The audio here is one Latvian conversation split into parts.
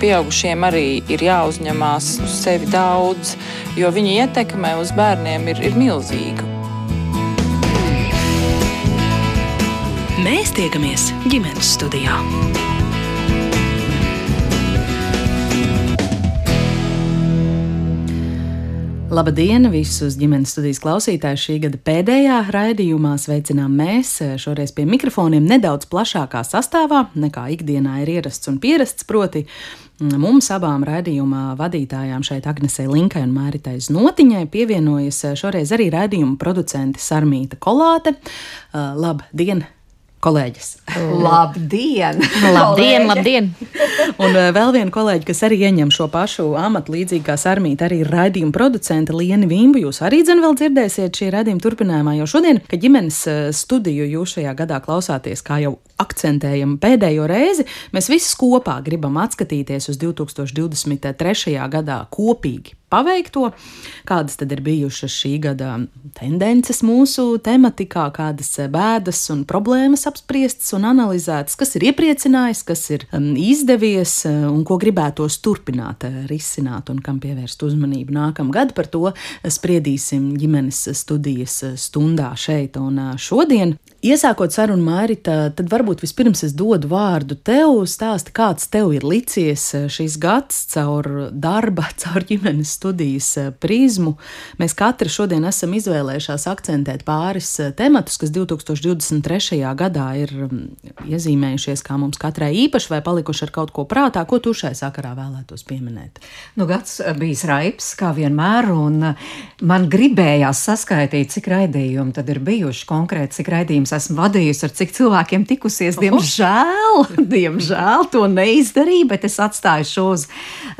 pieaugušiem arī ir jāuzņemās uz sevi daudz, jo viņa ietekme uz bērniem ir, ir milzīga. Mēs tiekamies ģimenes studijā. Labdien, visus ģimenes studijas klausītājus! Šī gada pēdējā raidījumā sveicinām mēs šoreiz pie mikrofoniem nedaudz plašākā sastāvā nekā ikdienā ir ierasts un pierasts. Proti, mums abām raidījuma vadītājām šeit Agnesei Linkai un Māritai Znotiņai pievienojas šoreiz arī raidījuma producente Sarmīta Kolāte. Labdien! kolēģis. Labdien! labdien, labdien! un uh, vēl viena kolēģi, kas arī ieņem šo pašu amatu, līdzīgi kā Sarmīta, arī raidījuma producente Liena Vimbu. Jūs arī dzen vēl dzirdēsiet šī raidījuma turpinājumā, jo šodien, kad ģimenes uh, studiju jūs šajā gadā klausāties, kā jau akcentējam pēdējo reizi, mēs visi kopā gribam atskatīties uz 2023. gadā kopīgi paveikto, kādas tad ir bijušas šī gada tendences mūsu tematikā, kādas bēdas un problēmas apspriestas un analizētas, kas ir iepriecinājis, kas ir um, izdevies uh, un ko gribētos turpināt uh, risināt un kam pievērst uzmanību nākamgad. Par to spriedīsim ģimenes studijas stundā šeit un uh, šodien. Iesākot sarunu, Mārita, tad varbūt vispirms es dodu vārdu tev, stāsti, kāds tev ir licies šis gads caur darba, caur ģimenes studijas eh, prizmu. Mēs katra šodien esam izvēlējušās akcentēt pāris eh, tematus, kas 2023. gadā ir mm, iezīmējušies kā mums katrai īpaši vai palikuši ar kaut ko prātā. Ko tu šai sakarā vēlētos pieminēt? Nu, gads eh, bija raips, kā vienmēr, un man gribējās saskaitīt, cik raidījumu tad ir bijuši konkrēti, cik raidījums esmu vadījusi, ar cik cilvēkiem tikusies. Diemžēl, diemžēl to neizdarīju, bet es atstāju šo uz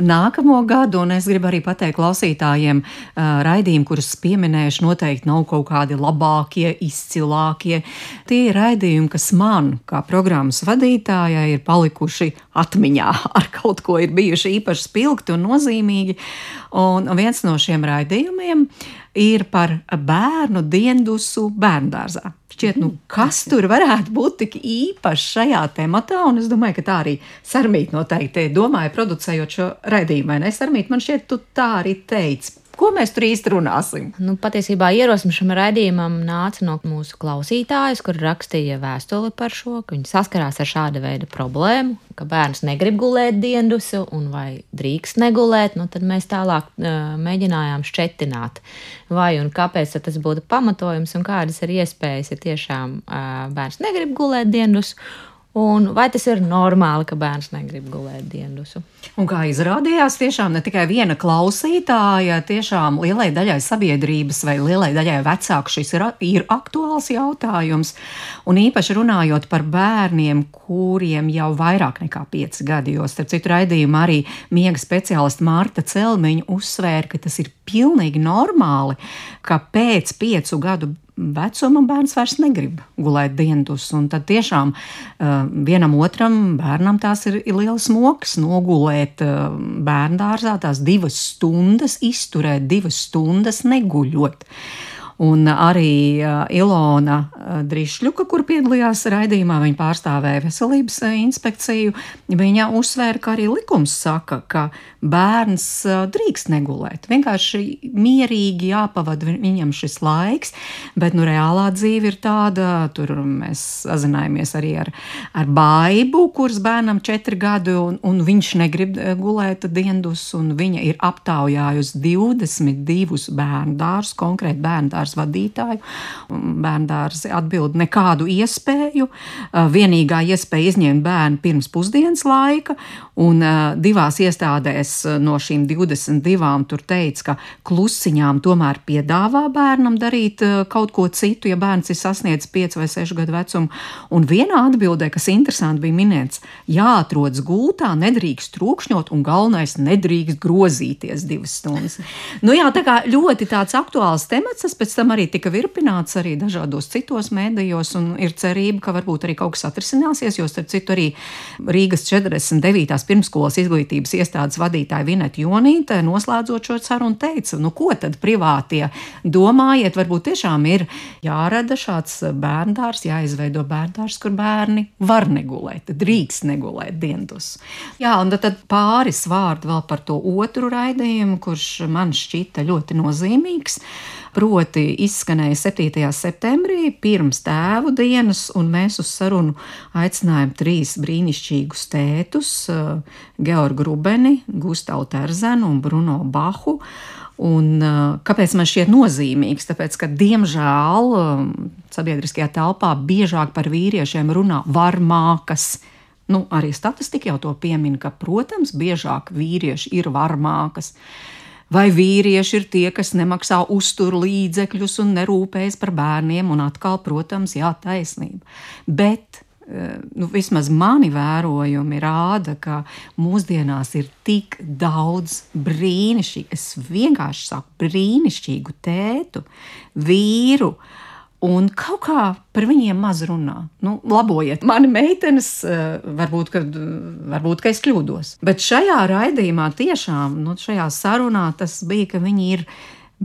nākamo gadu, un es gribu arī pateikt, klausītājiem, raidījumi, kurus pieminējuši, noteikti nav kaut kādi labākie, izcilākie. Tie ir raidījumi, kas man, kā programmas vadītājai, ir palikuši atmiņā, ar kaut ko ir bijuši īpaši spilgti un nozīmīgi. Un viens no šiem raidījumiem ir par bērnu diendusu bērndārzā. Šķiet, nu, kas tur varētu būt tik īpašs šajā tematā, un es domāju, ka tā arī Sarmīta noteikti domāja, producējot šo raidījumu, vai ne? Sarmīta, man šķiet, tu tā arī teici. Ko mēs tur īsti runāsim? Nu, patiesībā ierosme šim raidījumam nāca no mūsu klausītājas, kur rakstīja vēstuli par šo, ka viņi saskarās ar šāda veida problēmu, ka bērns negrib gulēt diendusu un vai drīkst negulēt. Nu, tad mēs tālāk uh, mēģinājām šķetināt, vai un kāpēc tas būtu pamatojums un kādas ir iespējas, ja tiešām uh, bērns negrib gulēt diendusu Un vai tas ir normāli, ka bērns negrib gulēt diendusu? Un kā izrādījās, tiešām ne tikai viena klausītāja, tiešām lielai daļai sabiedrības vai lielai daļai vecāku šis ir, ir aktuāls jautājums. Un īpaši runājot par bērniem, kuriem jau vairāk nekā 5 gadi, jo starp citu raidījumu arī miega speciāliste Mārta Celmiņa uzsvēra, ka tas ir pilnīgi normāli, ka pēc 5 gadu vecuma bērns vairs negrib gulēt dienas. Tad tiešām uh, vienam otram bērnam tās ir, ir liels moks nogulēt uh, bērnu dārzā tās divas stundas, izturēt divas stundas neguļot. Un arī Ilona Drišļuka, kur piedalījās raidījumā, viņa pārstāvēja veselības inspekciju. Viņa uzsvēra, ka arī likums saka, ka bērns drīkst negulēt. Vienkārši mierīgi jāpavada viņam šis laiks, bet nu, reālā dzīve ir tāda, tur mēs sazinājāmies arī ar, ar baibu, kuras bērnam četri gadi, un, un viņš negrib gulēt diendus, un viņa ir aptaujājusi 22 bērnu dārzus, konkrēti bērnu dārzu vadītāju. Bērnu dārzi atbild nekādu iespēju, vienīgā iespēja izņemt bērnu pirms pusdienas laika, un divās iestādēs Eh, no šīm 22 tur teica, ka klusiņām tomēr piedāvā bērnam darīt eh, kaut ko citu, ja bērns ir sasniedzis 5 vai 6 gadu vecumu. Un vienā atbildē, kas interesanti bija minēts, jāatrodas gultā, nedrīkst trūkšņot un galvenais nedrīkst grozīties divas stundas. Nu jā, tā kā ļoti tāds aktuāls temats, es pēc tam arī tika virpināts arī dažādos citos mēdījos, un ir cerība, ka varbūt arī kaut kas atrisināsies, jo, starp citu, arī Rīgas 49. pirmskolas izglītības iestādes vadītāja Vineta Jonīte, noslēdzot šo sarunu, teica, nu ko tad privātie domājiet, varbūt tiešām ir jārada šāds bērndārs, jāizveido bērndārs, kur bērni var negulēt, drīkst negulēt dientus. Jā, un tad pāris vārdi vēl par to otru raidījumu, kurš man šķita ļoti nozīmīgs. Proti, izskanēja 7. septembrī, pirms tēvu dienas, un mēs uz sarunu aicinājām trīs brīnišķīgus tētus - Georgu Rubeni, Gustavu Terzenu un Bruno Bahu. Un, kāpēc man šķiet nozīmīgs? Tāpēc, ka diemžēl sabiedriskajā telpā biežāk par vīriešiem runā varmākas. Nu, arī statistika jau to piemin, ka, protams, biežāk vīrieši ir varmākas. Vai vīrieši ir tie, kas nemaksā uzturu līdzekļus un nerūpējas par bērniem, un atkal, protams, jā, taisnība. Bet nu, vismaz mani vērojumi rāda, ka mūsdienās ir tik daudz brīnišķīgu, es vienkārši saku, brīnišķīgu tētu, vīru. Un kaut kā par viņiem maz runā. Nu, labojiet, mani meitenes, varbūt, ka, varbūt, ka es kļūdos. Bet šajā raidījumā tiešām, nu, šajā sarunā tas bija, ka viņi ir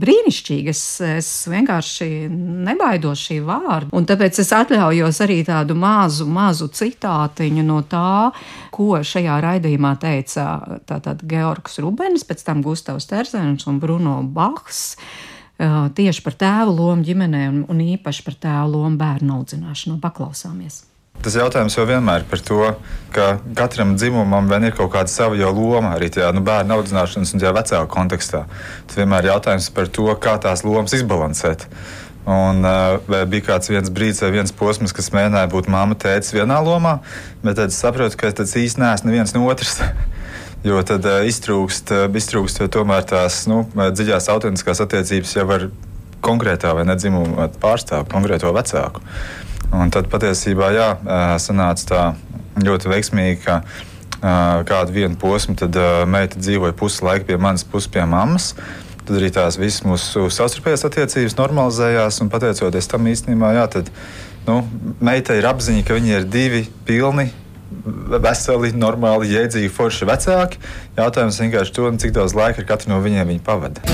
brīnišķīgi. Es, es vienkārši nebaidos šī vārda. Un tāpēc es atļaujos arī tādu mazu, mazu citātiņu no tā, ko šajā raidījumā teica tātad Georgs Rubens, pēc tam Gustavs Terzens un Bruno Bachs. Tieši par tēvu lomu ģimenē un, un īpaši par tēvu lomu bērnu audzināšanā. Paklausāmies! Tas jautājums jau vienmēr ir par to, ka katram dzimumam ir kaut kāda sava loma arī tajā nu, bērnu audzināšanas un vecāku kontekstā. Tas vienmēr ir jautājums par to, kā tās lomas izbalansēt. Un, uh, bija kāds viens brīdis, vai viens posms, kas mēģināja būt māma, tēvs vienā lomā, bet tad es saprotu, ka tas īsti neesmu neviens no otras. Jo tad uh, iztrūkst, uh, iztrūkst tomēr tās nu, dziļās, autentiskās attiecības jau ar konkrētā vai nedzimuma pārstāvu, konkrēto vecāku. Un tad patiesībā jā, sanāca tā ļoti veiksmīgi, ka kādu vienu posmu tad meita dzīvoja pusi laika pie manas, pusi pie mammas. Tad arī tās visas mūsu savstarpējās attiecības normalizējās, un pateicoties tam īstenībā, jā, tad nu, meitai ir apziņa, ka viņi ir divi pilni veseli, normāli, jēdzīgi, forši vecāki. Jautājums vienkārši to, cik daudz laika ar katru no viņiem viņi pavada.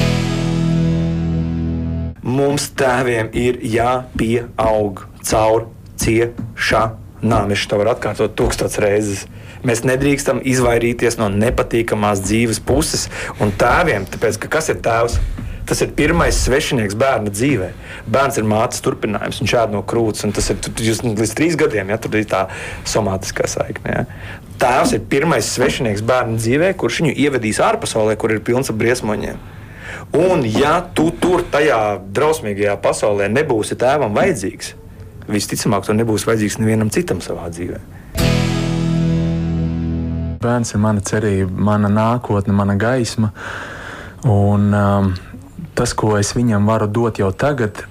Mums tēviem ir jāpieaug caur ciešanām. Es to varu atkārtot tūkstoš reizes. Mēs nedrīkstam izvairīties no nepatīkamās dzīves puses un tēviem, tāpēc ka kas ir tēvs? Tas ir pirmais svešinieks bērna dzīvē. Bērns ir mātes turpinājums, viņš ēd no krūts, un tas ir jūs, līdz trīs gadiem, ja tur ir tā somātiskā saikne. Ja. Tēvs ir pirmais svešinieks bērna dzīvē, kurš viņu ievedīs ārpasaulē, kur ir pilns ar briesmoņiem. Un, ja tu tur tajā drausmīgajā pasaulē nebūsi tēvam vajadzīgs, visticamāk, to nebūs vajadzīgs nevienam citam savā dzīvē. Bērns ir mana cerība, mana nākotne, mana gaisma. Un, um, tas, ko es viņam varu dot jau tagad,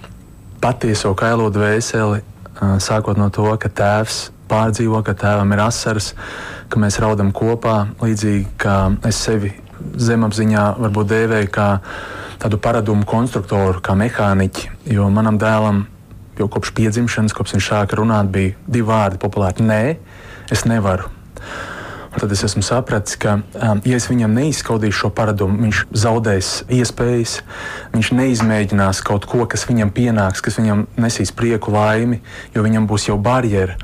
patieso kailo dvēseli, sākot no to, ka tēvs pārdzīvo, ka tēvam ir asaras, ka mēs raudam kopā, līdzīgi kā es sevi zemapziņā varbūt dēvēju kā tādu paradumu konstruktoru, kā mehāniķi, jo manam dēlam jau kopš piedzimšanas, kopš viņš sāka runāt, bija divi vārdi populāri. Nē, es nevaru. Tad es esmu sapratis, ka, um, ja es viņam neizskaudīšu šo paradumu, viņš zaudēs iespējas, viņš neizmēģinās kaut ko, kas viņam pienāks, kas viņam nesīs prieku, laimi, jo viņam būs jau barjera.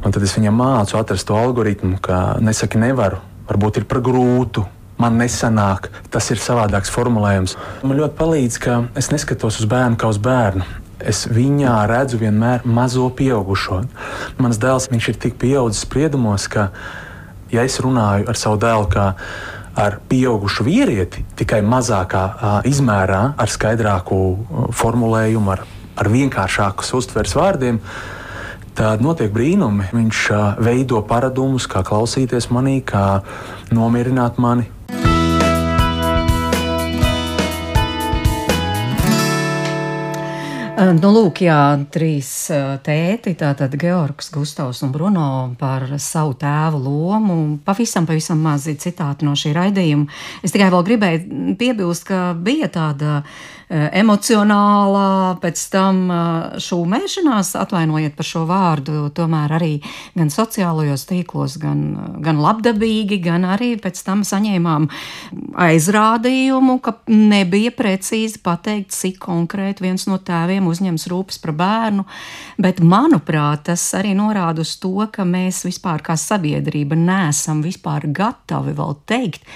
Un tad es viņam mācu atrast to algoritmu, ka nesaki nevaru, varbūt ir par grūtu, man nesanāk, tas ir savādāks formulējums. Man ļoti palīdz, ka es neskatos uz bērnu kā uz bērnu es viņā redzu vienmēr mazo pieaugušo. Mans dēls ir tik pieaudzis spriedumos, ka, ja es runāju ar savu dēlu, kā ar pieaugušu vīrieti, tikai mazākā a, izmērā, ar skaidrāku a, formulējumu, ar, ar vienkāršāku uztveres vārdiem, tad notiek brīnumi. Viņš a, veido paradumus, kā klausīties manī, kā nomierināt mani, Nu, lūk, jā, trīs tēti, tātad Georgs, Gustavs un Bruno par savu tēvu lomu. Pavisam, pavisam mazi citāti no šī raidījuma. Es tikai vēl gribēju piebilst, ka bija tāda emocionālā, pēc tam šūmēšanās, atvainojiet par šo vārdu, tomēr arī gan sociālajos tīklos, gan, gan labdabīgi, gan arī pēc tam saņēmām aizrādījumu, ka nebija precīzi pateikt, cik konkrēti viens no tēviem uzņems rūpes par bērnu, bet manuprāt, tas arī norāda uz to, ka mēs vispār kā sabiedrība neesam vispār gatavi vēl teikt,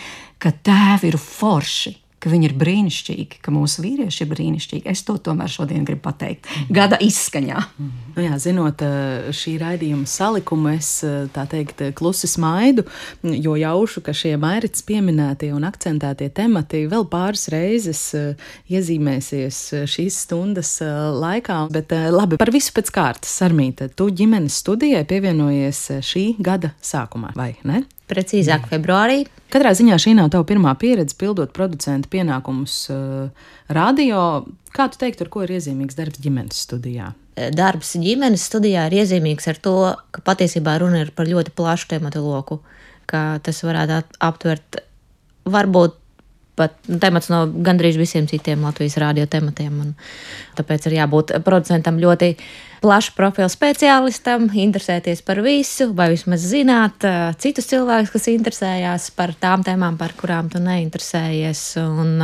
ka tēvi ir forši ka viņi ir brīnišķīgi, ka mūsu vīrieši ir brīnišķīgi. Es to tomēr šodien gribu pateikt. Gada izskaņā. Mm. Nu jā, zinot eh, šī raidījuma salikumu, es eh, tā teikt, klusi smaidu, jo jaušu, ka šie mairits pieminētie un akcentētie temati vēl pāris reizes eh, iezīmēsies šīs stundas laikā. Bet labi, par visu pēc kārtas, Sarmīta, tu ģimenes studijai pievienojies šī gada sākumā, vai ne? Precīzāk, februārī. Katrā ziņā šī nav tava pirmā pieredze pildot producenta pienākumus uh, radio. Kā tu teiktu, ar ko ir iezīmīgs darbs ģimenes studijā? Eh, darbs ģimenes studijā ir iezīmīgs ar to, ka patiesībā runa ir par ļoti plašu tematu loku, ka tas varētu aptvert varbūt pat nu, temats no gandrīz visiem citiem Latvijas radio tematiem. Tāpēc ir jābūt producentam ļoti plašu profilu speciālistam, interesēties par visu, vai vismaz zināt citus cilvēkus, kas interesējās par tām tēmām, par kurām tu neinteresējies. Un,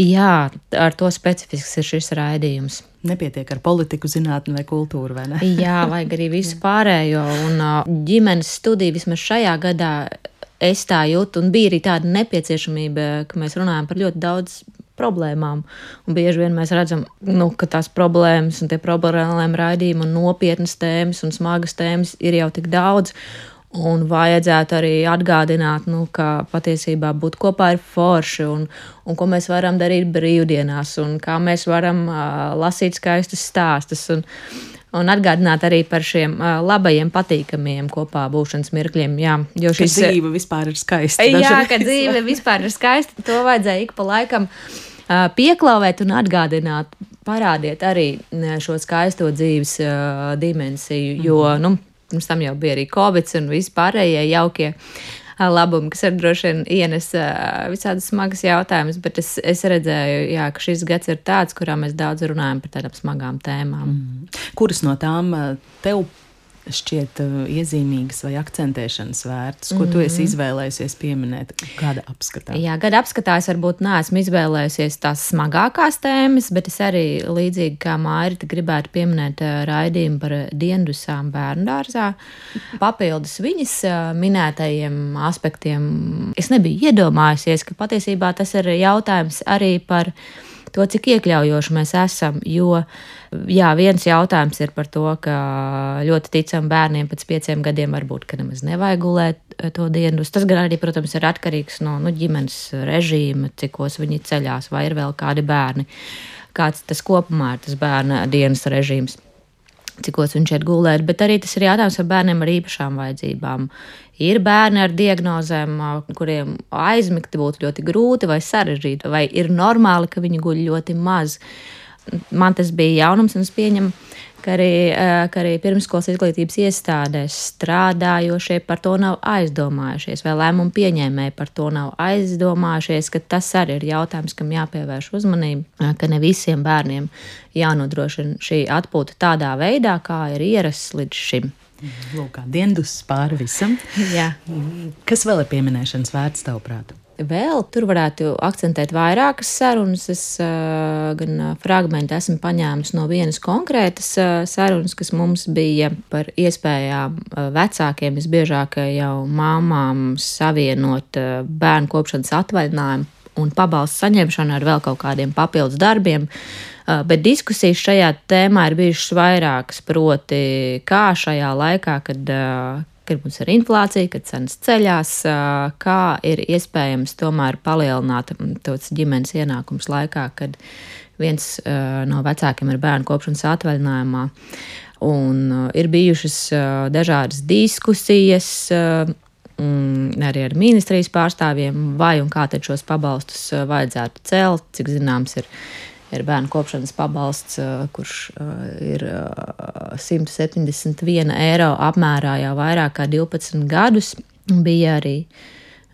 jā, ar to specifisks ir šis raidījums. Nepietiek ar politiku, zinātni vai kultūru, vai ne? jā, vajag arī visu pārējo. Un ģimenes studija vismaz šajā gadā es tā jūtu, un bija arī tāda nepieciešamība, ka mēs runājam par ļoti daudz problēmām. Un bieži vien mēs redzam, nu, ka tās problēmas un tie problēmām raidījumi un nopietnas tēmas un smagas tēmas ir jau tik daudz. Un vajadzētu arī atgādināt, nu, ka patiesībā būt kopā ir forši, un, un ko mēs varam darīt brīvdienās, un kā mēs varam uh, lasīt skaistus stāstus. Un, un atgādināt arī par šiem uh, labajiem, patīkamiem kopā būšanas mirkļiem. Jā, jo ka dzīve vispār ir skaista. Jā, ka dzīve vispār ir skaista. To vajadzēja ik pa laikam uh, pieklauvēt un atgādināt, parādiet arī šo skaisto dzīves uh, dimensiju, jo, mm -hmm. nu, pirms tam jau bija arī Covid un vispārējie jaukie labumi, kas arī droši vien ienes visādas smagas jautājumus, bet es, es redzēju, jā, ka šis gads ir tāds, kurā mēs daudz runājam par tādām smagām tēmām. Mm. Kuras no tām tev šķiet uh, iezīmīgas vai akcentēšanas vērtas, ko mm -hmm. tu esi mhm. izvēlējusies pieminēt gada apskatā? Jā, gada apskatā es varbūt neesmu izvēlējusies tās smagākās tēmas, bet es arī līdzīgi kā Mārita gribētu pieminēt uh, raidījumu par diendusām bērnu dārzā. Papildus viņas uh, minētajiem aspektiem es nebiju iedomājusies, ka patiesībā tas ir jautājums arī par to, cik iekļaujoši mēs esam. Jo jā, viens jautājums ir par to, ka ļoti ticam bērniem pēc pieciem gadiem varbūt, ka nemaz nevajag gulēt eh, to dienu. Tas gan arī, protams, ir atkarīgs no nu, ģimenes režīma, cikos viņi ceļās, vai ir vēl kādi bērni. Kāds tas kopumā ir tas bērna dienas režīms cikos viņš iet gulēt, bet arī tas ir jautājums par bērniem ar īpašām vajadzībām. Ir bērni ar diagnozēm, kuriem aizmigt būtu ļoti grūti vai sarežģīti, vai ir normāli, ka viņi guļ ļoti maz. Man tas bija jaunums, un es pieņemu, ka arī, ka arī pirmskolas izglītības iestādēs strādājošie par to nav aizdomājušies, vai lēmumu pieņēmēji par to nav aizdomājušies, ka tas arī ir jautājums, kam jāpievērš uzmanība, ka ne visiem bērniem jānodrošina šī atpūta tādā veidā, kā ir ierasts līdz šim. Lūk, kā dienas pāri visam. Jā. Kas vēl ir pieminēšanas vērts, tavuprāt? Vēl tur varētu akcentēt vairākas sarunas. Es uh, gan fragment esmu paņēmis no vienas konkrētas uh, sarunas, kas mums bija par iespējām uh, vecākiem, visbiežāk jau māmām savienot uh, bērnu kopšanas atvaļinājumu un pabalstu saņemšanu ar vēl kaut kādiem papildus darbiem. Uh, bet diskusijas šajā tēmā ir bijušas vairākas, proti, kā šajā laikā, kad uh, kad mums ir inflācija, kad cenas ceļās, kā ir iespējams tomēr palielināt tos ģimenes ienākums laikā, kad viens no vecākiem ir bērnu kopšanas atvaļinājumā. Un ir bijušas dažādas diskusijas arī ar ministrijas pārstāvjiem, vai un kā tad šos pabalstus vajadzētu celt. Cik zināms, ir ir bērnu kopšanas pabalsts, kurš ir 171 eiro apmērā jau vairāk kā 12 gadus. Bija arī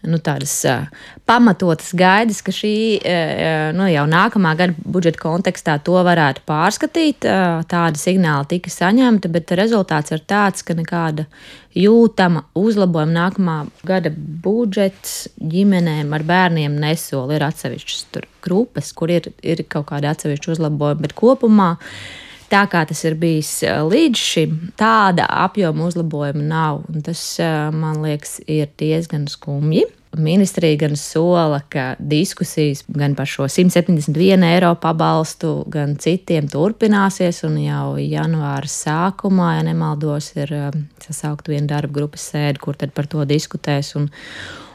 nu, tādas uh, pamatotas gaidas, ka šī uh, nu, jau nākamā gada budžeta kontekstā to varētu pārskatīt. Uh, tāda signāla tika saņemta, bet rezultāts ir tāds, ka nekāda jūtama uzlabojuma nākamā gada budžets ģimenēm ar bērniem nesola. Ir atsevišķas grupas, kur ir, ir kaut kāda atsevišķa uzlabojuma, bet kopumā. Tā kā tas ir bijis līdz šim, tāda apjoma uzlabojuma nav. Tas, man liekas, ir diezgan skumji. Ministrija gan sola, ka diskusijas gan par šo 171 eiro pabalstu, gan citiem turpināsies. Un jau janvāra sākumā, ja nemaldos, ir sasaukt viena darba grupas sēde, kur tad par to diskutēs. Un,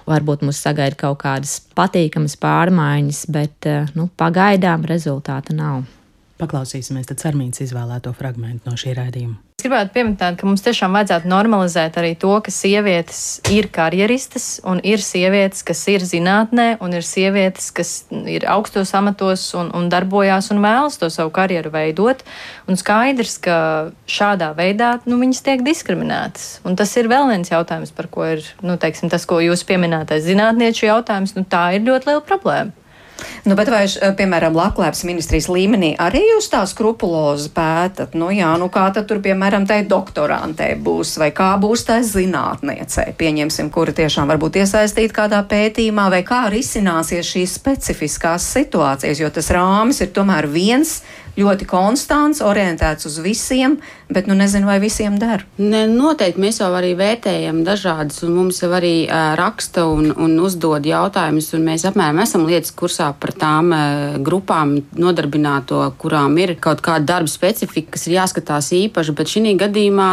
Varbūt mums sagaida kaut kādas patīkamas pārmaiņas, bet nu, pagaidām rezultāta nav. Paklausīsimies tad Armīnas izvēlēto fragment no šī raidījuma. Es gribētu pieminēt, ka mums tiešām vajadzētu normalizēt arī to, ka sievietes ir karjeristas, un ir sievietes, kas ir zinātnē, un ir sievietes, kas ir augstos amatos un, un darbojās un vēlas to savu karjeru veidot. Un skaidrs, ka šādā veidā nu, viņas tiek diskriminētas. Un tas ir vēl viens jautājums, par ko ir nu, teiksim, tas, ko jūs pieminētais zinātnieču jautājums. Nu, tā ir ļoti liela problēma. Nu, bet vai, eh, piemēram, Latvijas ministrijas līmenī arī jūs tā skrupulozi pētat? Nu, jā, nu kā tad tur, piemēram, tai doktorantei būs, vai kā būs tai zinātniecei, pieņemsim, kura tiešām varbūt iesaistīta kādā pētījumā, vai kā risināsies šīs specifiskās situācijas, jo tas rāmis ir tomēr viens ļoti konstants, orientēts uz visiem, bet nu nezinu, vai visiem der. Ne, noteikti mēs jau arī vērtējam dažādas, un mums jau arī uh, raksta un, un uzdod jautājumus, un mēs apmēram esam lietas kursā par tām uh, grupām nodarbināto, kurām ir kaut kāda darba specifika, kas ir jāskatās īpaši, bet šī gadījumā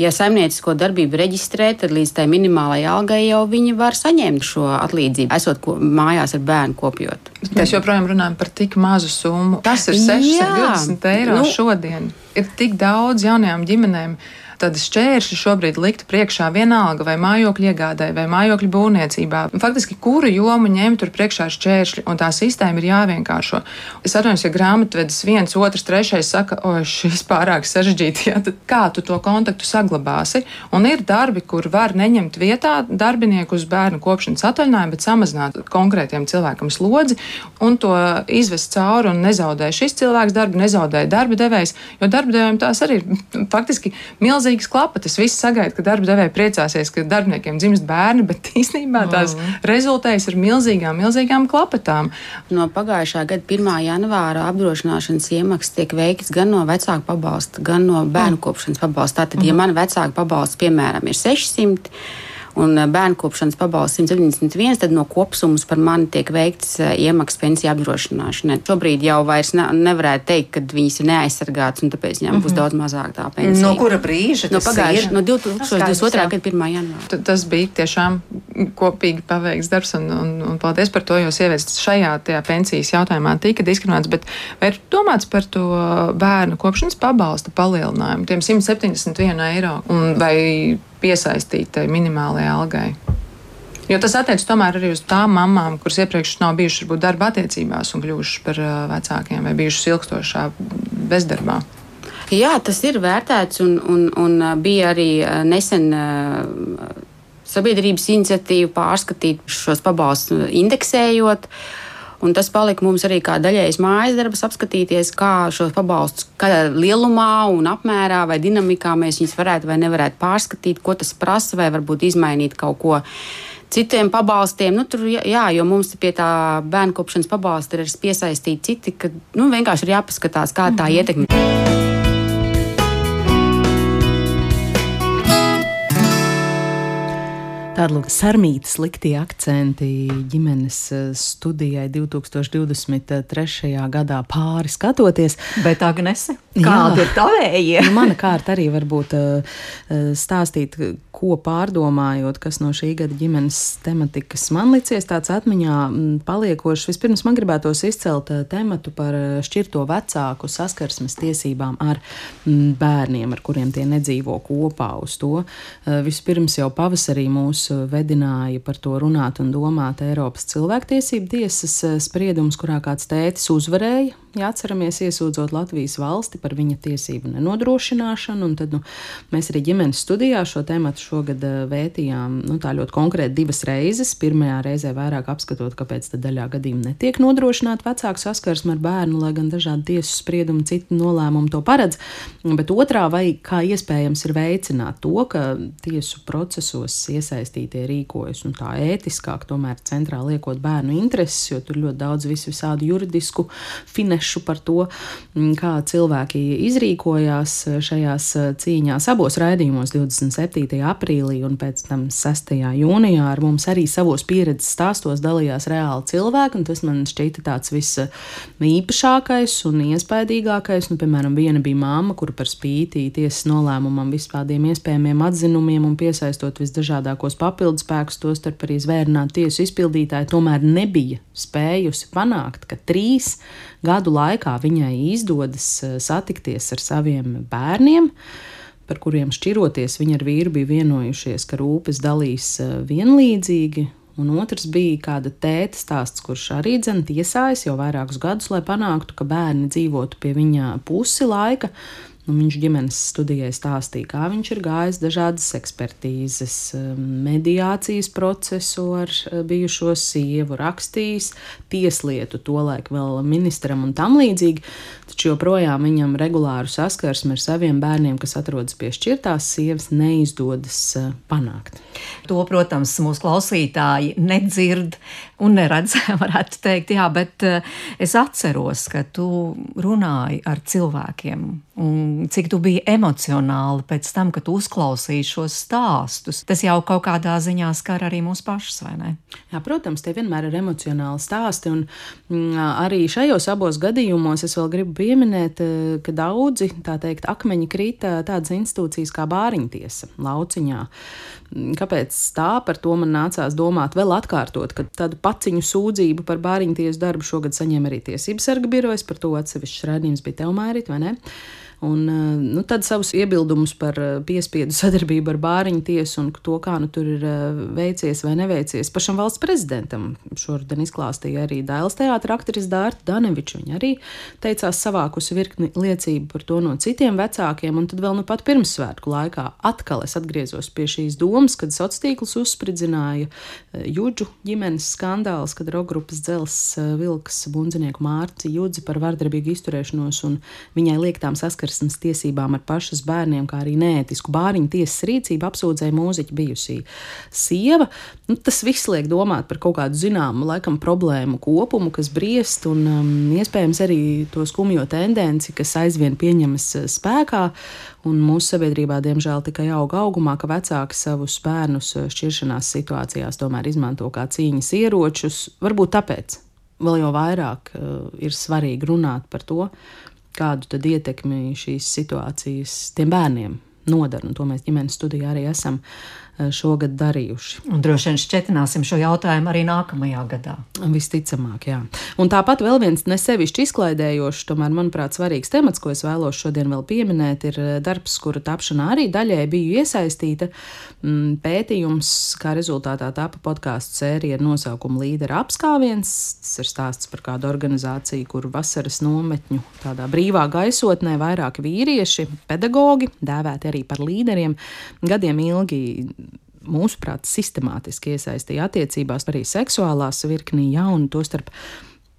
ja saimniecisko darbību reģistrē, tad līdz tai minimālajai algai jau viņi var saņemt šo atlīdzību, esot ko, mājās ar bērnu kopjot. Mēs joprojām runājam par tik mazu summu. Tas ir 620 eiro nu, šodien. Ir tik daudz jaunajām ģimenēm tad šķēršļi šobrīd liktu priekšā vienalga vai mājokļu iegādē, vai mājokļu būvniecībā. Faktiski, kuru jomu ņemt tur priekšā šķēršļi, un tā sistēma ir jāvienkāršo. Es atvainojos, ja grāmatvedis viens, otrs, trešais saka, o, šis pārāk sarežģīti, ja, tad kā tu to kontaktu saglabāsi? Un ir darbi, kur var neņemt vietā darbinieku uz bērnu kopšanas atvaļinājumu, bet samazināt konkrētiem cilvēkam slodzi un to izvest cauri un nezaudē šis cilvēks darbu, nezaudē darba devējs, jo darba devējiem tās arī ir faktiski milzīgi milzīgas klapatas. Visi sagaida, ka darba devēja priecāsies, ka darbiniekiem dzimst bērni, bet īstenībā tās mm. rezultējas ar milzīgām, milzīgām klapatām. No pagājušā gada 1. janvāra apdrošināšanas iemaksas tiek veikts gan no vecāku pabalsta, gan no bērnu mm. kopšanas pabalsta. Tātad, mm. ja man vecāku pabalsts, piemēram, ir 600 un eh, bērnu kopšanas pabalsts 171, tad no kopsummas par mani tiek veikts eh, iemaksas pensiju apdrošināšanai. Šobrīd jau vairs ne, nevarētu teikt, ka viņas ir neaizsargātas, un tāpēc viņām mm -hmm. būs mhm. daudz mazāk tā pensija. No kura brīža? No pagājušā, no 2022. gada 1. janvāra. Tas bija tiešām kopīgi paveikts darbs, un, un, un paldies par to, jo sievietes šajā pensijas jautājumā tika diskriminētas, bet vai ir domāts par to bērnu kopšanas pabalsta palielinājumu, tiem 171 eiro, un vai piesaistītai minimālajai algai. Jo tas attiecas tomēr arī uz tām mamām, kuras iepriekš nav bijušas varbūt darba attiecībās un kļuvušas par uh, vecākiem vai bijušas ilgstošā bezdarbā. Jā, tas ir vērtēts un, un, un uh, bija arī uh, nesen sabiedrības iniciatīva pārskatīt šos pabalstus, indeksējot. Uh, Un tas palika mums arī kā daļējs mājas darbs, apskatīties, kā šos pabalstus, kādā lielumā un apmērā vai dinamikā mēs viņus varētu vai nevarētu pārskatīt, ko tas prasa, vai varbūt izmainīt kaut ko citiem pabalstiem. Nu, tur, jā, jo mums pie tā bērnu kopšanas pabalsta ir piesaistīti citi, ka nu, vienkārši ir jāpaskatās, kā tā mm -hmm. ietekmē. Tāda lūk, sarmīta sliktie akcenti ģimenes eh, studijai 2023. gadā pāri skatoties. Bet Agnese, kāda Jā. ir tavējie? nu, mana kārta arī varbūt uh, stāstīt, ko pārdomājot, kas no šī gada ģimenes tematikas man licies tāds atmiņā paliekošs. Vispirms man gribētos izcelt uh, tematu par šķirto vecāku saskarsmes tiesībām ar m, bērniem, ar kuriem tie nedzīvo kopā uz to. Uh, vispirms jau pavasarī mūs vedināja par to runāt un domāt Eiropas cilvēktiesību tiesas eh, spriedums, kurā kāds tētis uzvarēja ja atceramies, iesūdzot Latvijas valsti par viņa tiesību nenodrošināšanu. Tad, nu, mēs arī ģimenes studijā šo tēmu šogad eh, vētījām nu, ļoti konkrēti divas reizes. Pirmajā reizē vairāk apskatot, kāpēc daļā gadījumā netiek nodrošināta vecāku saskarsme ar bērnu, lai gan dažādi tiesu spriedumi, citi nolēmumi to paredz. Bet otrā, vai kā iespējams ir veicināt to, ka tiesu procesos iesaistītie rīkojas nu, tā ētiskāk, tomēr centrā liekot bērnu intereses, jo tur ļoti daudz visu visādu juridisku finešu par to, mm, kā cilvēki izrīkojās šajās eh, cīņās abos raidījumos, 27. aprīlī un pēc tam 6. jūnijā. Ar mums arī savos pieredzes stāstos dalījās reāli cilvēki, tas man šķita tāds visīpašākais un iespaidīgākais. Nu, piemēram, viena bija māma, kura par spīti tiesas nolēmumam, vispāriem iespējamiem atzinumiem un piesaistot visdažādākos papildus spēkus, tostarp arī zvērnāt tiesu izpildītāji, tomēr nebija spējusi panākt, ka trīs gadu laikā viņai izdodas eh, satikties ar saviem bērniem par kuriem šķiroties viņa ar vīru bija vienojušies, ka rūpes dalīs eh, vienlīdzīgi. Un otrs bija kāda tēta stāsts, kurš arī tiesājas jau vairākus gadus, lai panāktu, ka bērni dzīvotu pie viņa pusi laika. Nu, viņš ģimenes studijai stāstīja, kā viņš ir gājis dažādas ekspertīzes, um, mediācijas procesu ar uh, bijušo sievu, rakstījis tieslietu, tolaik vēl ministram un tam līdzīgi. Taču joprojām viņam regulāru saskarsmi ar saviem bērniem, kas atrodas pie šķirtās sievas, neizdodas uh, panākt. To, protams, mūsu klausītāji nedzird un neredz, varētu teikt, jā, bet uh, es atceros, ka tu runāji ar cilvēkiem un cik tu biji emocionāli pēc tam, kad uzklausīji šos stāstus. Tas jau kaut kādā ziņā skar arī mūs pašus, vai ne? Jā, protams, tie vienmēr ir emocionāli stāsti. Un, mm, arī šajos abos gadījumos es vēl gribu pieminēt, eh, ka daudzi teikt, akmeņi krita tādas institūcijas kā bāriņtiesa lauciņā. Mm, kāpēc tā par to man nācās domāt vēl atkārtot, ka tādu paciņu sūdzību par bāriņtiesu darbu šogad saņēma arī Tiesības sarga birojas, par to atsevišķs raidījums bija tev mērīt, vai ne? Un, eh, nu, tad savus iebildumus par eh, piespiedu sadarbību ar bāriņu tiesu un to, kā nu, tur ir eh, veicies vai neveicies. Pašam valsts prezidentam šodien izklāstīja arī Dailas teātra aktris Dārta Daneviča. Viņa arī teicās savākusi virkni liecību par to no citiem vecākiem, un tad vēl nu pat pirmsvētku laikā atkal es atgriezos pie šīs domas, kad sociālās tīklus uzspridzināja Juģu ģimenes skandāls, kad rokgrupas dzels vilks bundzinieku Mārci Judzi par vardarbīgu izturēšanos un viņai liektām saskarsmēm saskarsmes tiesībām ar pašas bērniem, kā arī neētisku bāriņu tiesas rīcību apsūdzēja mūziķa bijusī sieva. Nu, tas viss liek domāt par kaut kādu zināmu laikam problēmu kopumu, kas briest, un um, iespējams arī to skumjo tendenci, kas aizvien pieņemas uh, spēkā. Un mūsu sabiedrībā, diemžēl, tikai auga augumā, ka vecāki savus bērnus uh, šķiršanās situācijās tomēr izmanto kā cīņas ieročus. Varbūt tāpēc vēl jau vairāk uh, ir svarīgi runāt par to, kādu tad ietekmi šīs situācijas tiem bērniem nodara. Un to mēs ģimenes studijā arī esam šogad darījuši. Un droši vien šķetināsim šo jautājumu arī nākamajā gadā. Visticamāk, jā. Un tāpat vēl viens nesevišķi izklaidējošs, tomēr, manuprāt, svarīgs temats, ko es vēlos šodien vēl pieminēt, ir eh, darbs, kura tapšanā arī daļai biju iesaistīta. Mm, pētījums, kā rezultātā tapa podkāstu sērija ar nosaukumu Līdera apskāviens. Tas ir stāsts par kādu organizāciju, kur vasaras nometņu tādā brīvā gaisotnē vairāki vīrieši, pedagogi, dēvēti arī par līderiem, gadiem ilgi mūsuprāt, sistemātiski iesaistīja attiecībās, arī seksuālās virknī jaunu, tostarp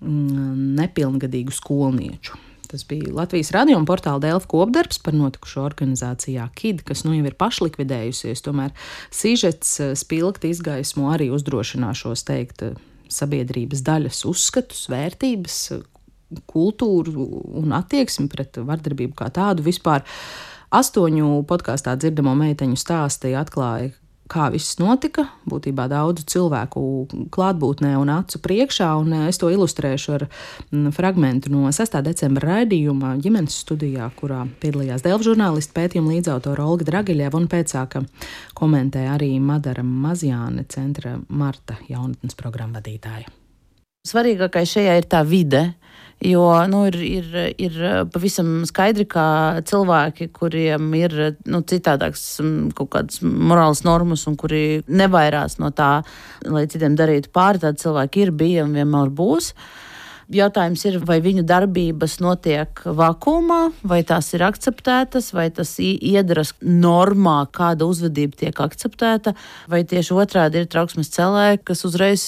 mm, nepilngadīgu skolnieču. Tas bija Latvijas radio un portāla Dēlķa kopdarbs par notikušo organizācijā KID, kas nu jau ir pašlikvidējusies. Tomēr sižets eh, spilgti izgaismo arī uzdrošināšos teikt eh, sabiedrības daļas uzskatus, vērtības, kultūru un attieksmi pret vardarbību kā tādu vispār. Astoņu podkāstā dzirdamo meiteņu stāstīja atklāja, kā viss notika. Būtībā daudzu cilvēku klātbūtnē un acu priekšā, un es to ilustrēšu ar mm, fragment no 6. decembra raidījuma ģimenes studijā, kurā piedalījās Dēlķa žurnālisti pētījuma līdzautore Olga Dragiļeva un pēcāka komentē arī Madara Mazjāne, centra Marta jaunatnes programma vadītāja. Svarīgākais šajā ir tā vide, Jo nu, ir, ir, ir pavisam skaidri, ka cilvēki, kuriem ir nu, citādākas kaut kādas morālas normas un kuri nevairās no tā, lai citiem darītu pāri, tādi cilvēki ir, bija un vienmēr būs. Jautājums ir, vai viņu darbības notiek vakumā, vai tās ir akceptētas, vai tas iedaras normā, kāda uzvedība tiek akceptēta, vai tieši otrādi ir trauksmes celēji, kas uzreiz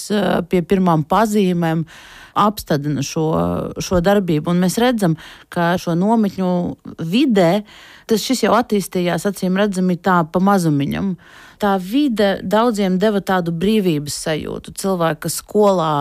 pie pirmām pazīmēm apstādina šo, šo darbību. Un mēs redzam, ka šo nometņu vidē tas jau attīstījās, acīm redzami, tā pa mazumiņam. Tā vide daudziem deva tādu brīvības sajūtu. Cilvēki, kas skolā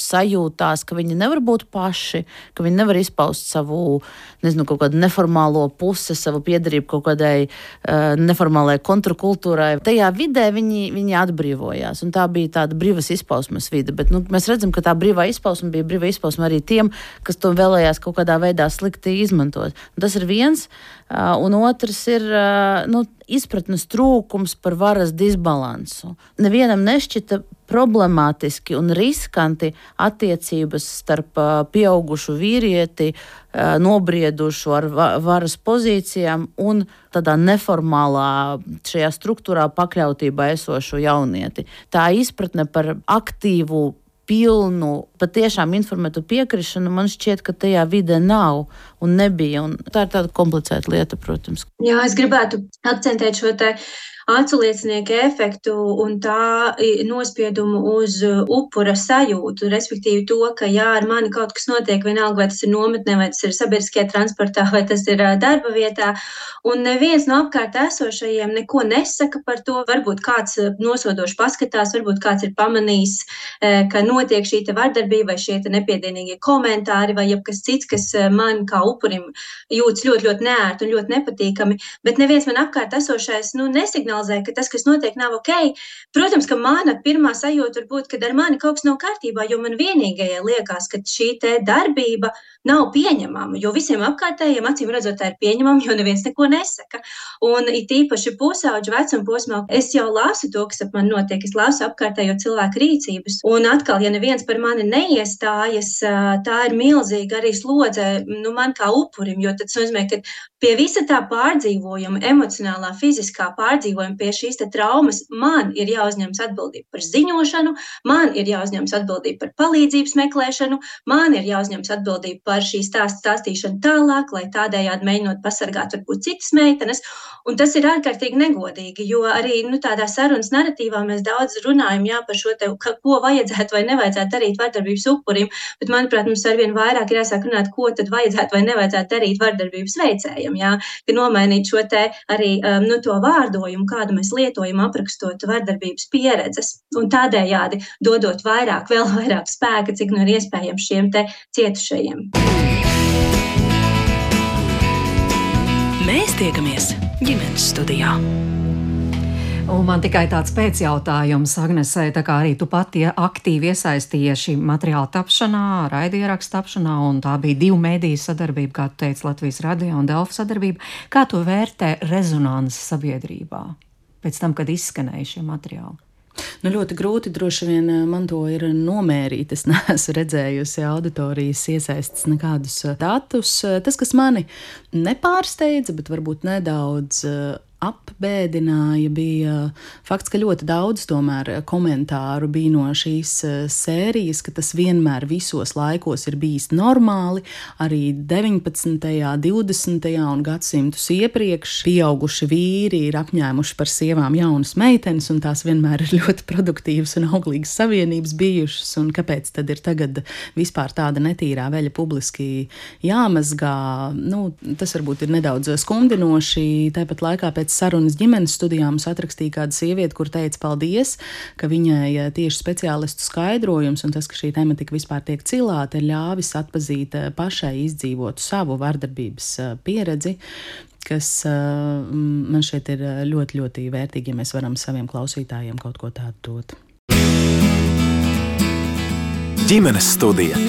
sajūtās, ka viņi nevar būt paši, ka viņi nevar izpaust savu nezinu, neformālo pusi, savu piedarību kaut kādai uh, neformālajai kontrakultūrai. Tajā vidē viņi, viņi atbrīvojās, un tā bija tāda brīvas izpausmes vide. Bet nu, mēs redzam, ka tā brīvā izpausme bija brīvā izpausme arī tiem, kas to vēlējās kaut kādā veidā slikti izmantot. Un tas ir viens, uh, un otrs ir uh, nu, izpratnes trūkums par varas disbalansu. Nevienam nešķita problemātiski un riskanti attiecības starp pieaugušu vīrieti, nobriedušu ar varas pozīcijām un tādā neformālā šajā struktūrā pakļautībā esošu jaunieti. Tā izpratne par aktīvu pilnu, patiešām informētu piekrišanu, man šķiet, ka tajā vidē nav un nebija. Un tā ir tāda komplicēta lieta, protams. Jā, es gribētu akcentēt šo te aculiecinieku efektu un tā nospiedumu uz upura sajūtu, respektīvi to, ka, jā, ar mani kaut kas notiek, vienalga, vai tas ir nometnē, vai tas ir sabiedriskajā transportā, vai tas ir darba vietā, un neviens no apkārt esošajiem neko nesaka par to. Varbūt kāds nosodoši paskatās, varbūt kāds ir pamanījis, ka notiek šī vardarbība vai šie nepiedienīgie komentāri vai jebkas cits, kas man kā upurim jūtas ļoti, ļoti neērti un ļoti nepatīkami, bet neviens man apkārt esošais nu, nesignalizē signalizē, ka tas, kas notiek, nav ok. Protams, ka mana pirmā sajūta var būt, ka ar mani kaut kas nav kārtībā, jo man vienīgajai liekas, ka šī darbība nav pieņemama. Jo visiem apkārtējiem, acīm redzot, tā ir pieņemama, jo neviens neko nesaka. Un it īpaši pusauģu vecuma posmā es jau lasu to, kas ap mani notiek, es lasu apkārtējo cilvēku rīcības. Un atkal, ja neviens par mani neiestājas, tā ir milzīga arī slodze nu, man kā upurim, jo tas nozīmē, ka pie visa tā pārdzīvojuma, emocionālā, fiziskā pārdzīvojuma, pie šīs traumas, man ir jāuzņemas atbildība par ziņošanu, man ir jāuzņemas atbildība par palīdzības meklēšanu, man ir jāuzņemas atbildība par šīs stāstu stāstīšanu tālāk, lai tādējādi mēģinot pasargāt varbūt citas meitenes. Un tas ir ārkārtīgi negodīgi, jo arī nu, tādā sarunas narratīvā mēs daudz runājam jā, par šo te, ka, ko vajadzētu vai nevajadzētu darīt vardarbības upurim, bet manuprāt, mums arvien vairāk ir jāsāk runāt, ko tad vajadzētu vai nevajadzētu darīt vardarbības veicējiem, jā, ka nomainīt šo te arī um, nu, to vārdojumu, kādu mēs lietojam, aprakstot vardarbības pieredzes, un tādējādi dodot vairāk, vēl vairāk spēka, cik nu ir iespējams šiem cietušajiem. Mēs tiekamies ģimenes studijā. Un man tikai tāds pēcjautājums, Agnesē, tā kā arī tu pati aktīvi iesaistījies šī materiāla tapšanā, raidierakstu tapšanā, un tā bija divu mēdīju sadarbība, kā tu teici, Latvijas radio un Delfa sadarbība. Kā tu vērtē rezonanci sabiedrībā pēc tam, kad izskanēja šie materiāli? Nu, ļoti grūti droši vien eh, man to ir nomērīt. Es neesmu redzējusi auditorijas iesaistas nekādus eh, datus. Tas, kas mani nepārsteidza, bet varbūt nedaudz eh, apbēdināja, bija fakts, ka ļoti daudz tomēr komentāru bija no šīs eh, sērijas, ka tas vienmēr visos laikos ir bijis normāli. Arī 19., 20. un gadsimtus iepriekš pieauguši vīri ir apņēmuši par sievām jaunas meitenes, un tās vienmēr ir ļoti produktīvas un auglīgas savienības bijušas. Kāpēc tad ir tagad vispār tāda netīrā veļa publiski jāmazgā? Nu, tas varbūt ir nedaudz skumdinoši. Tāpat laikā pēc pēc sarunas ģimenes studijā mums atrakstīja kāda sieviete, kur teica paldies, ka viņai eh, tieši speciālistu skaidrojums un tas, ka šī tematika vispār tiek cilāta, ir ļāvis atpazīt eh, pašai izdzīvotu savu vardarbības eh, pieredzi kas man šeit ir ļoti, ļoti vērtīgi, ja mēs varam saviem klausītājiem kaut ko tādu dot. Ģimenes studija.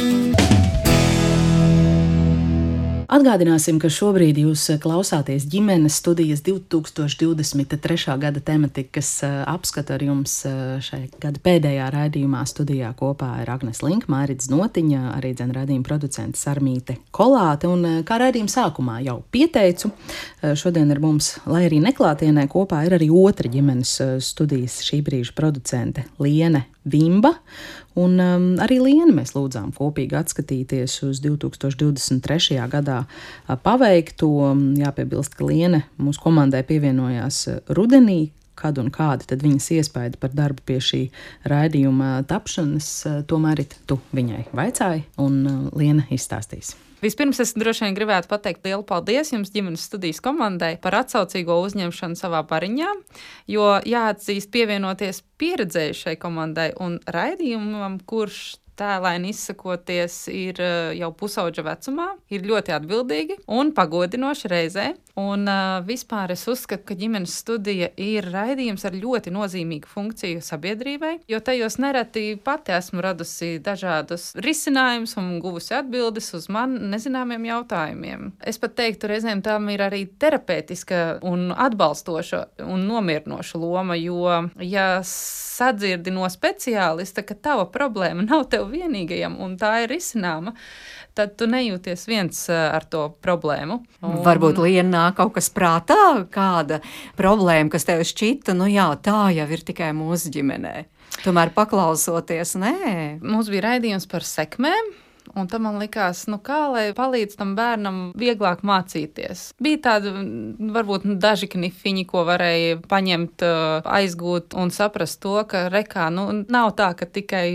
Atgādināsim, ka šobrīd jūs klausāties ģimenes studijas 2023. gada tematikas eh, apskatu ar jums eh, šai gada pēdējā raidījumā. Studijā kopā ir Agnes Link, Mārits Notiņa, arī dzene raidījuma producente Sarmīte Kolāte. Un eh, kā raidījuma sākumā jau pieteicu, šodien ar mums, lai arī neklātienē, kopā ir arī otra ģimenes studijas šī brīža producente Liene Vimba. Un um, arī Lienu mēs lūdzām kopīgi atskatīties uz 2023. gadā paveikto. Jāpiebilst, ka Liena mūsu komandai pievienojās rudenī, kad un kādi tad viņas iespaidi par darbu pie šī raidījuma tapšanas, tomēr tu viņai vaicāji, un Liena izstāstīs. Vispirms es droši vien gribētu pateikt lielu paldies jums, ģimenes studijas komandai, par atsaucīgo uzņemšanu savā bariņā, jo jāatzīst, pievienoties pieredzējušai komandai un raidījumam, kurš tēlēni izsakoties, ir eh, jau pusauģa vecumā, ir ļoti atbildīgi un pagodinoši reizē. Un uh, vispār es uzskatu, ka ģimenes studija ir raidījums ar ļoti nozīmīgu funkciju sabiedrībai, jo tajos nereti pati esmu radusi dažādus risinājumus un guvusi atbildes uz man nezināmiem jautājumiem. Es pat teiktu, reizēm tam ir arī terapeitiska un atbalstoša un nomierinoša loma, jo, ja sadzirdi no speciālista, ka tava problēma nav tev vienīgajam un tā ir risināma, tad tu nejūties viens eh, ar to problēmu. Un... Varbūt Lienā kaut kas prātā, kāda problēma, kas tev šķita, nu jā, tā jau ir tikai mūsu ģimenē. Tomēr paklausoties, nē. Mums bija raidījums par sekmēm. Un tam man likās, nu, kā lai palīdz tam bērnam vieglāk mācīties. Bija tādi, varbūt, nu, daži knifiņi, ko varēja paņemt, eh, aizgūt un saprast to, ka rekā, nu, nav tā, ka tikai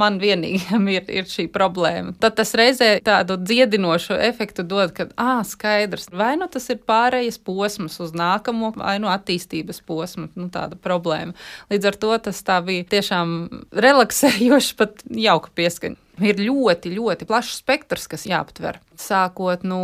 man vienīgam ir, ir šī problēma. Tad tas reizē tādu dziedinošu efektu dod, ka, ah, skaidrs, vai nu tas ir pārējais posms uz nākamo, vai nu attīstības posmu, nu tāda problēma. Līdz ar to tas tā bija tiešām relaksējoši, pat jauka pieskaņa. Ir ļoti, ļoti plašs spektrs, kas jāaptver. Sākot no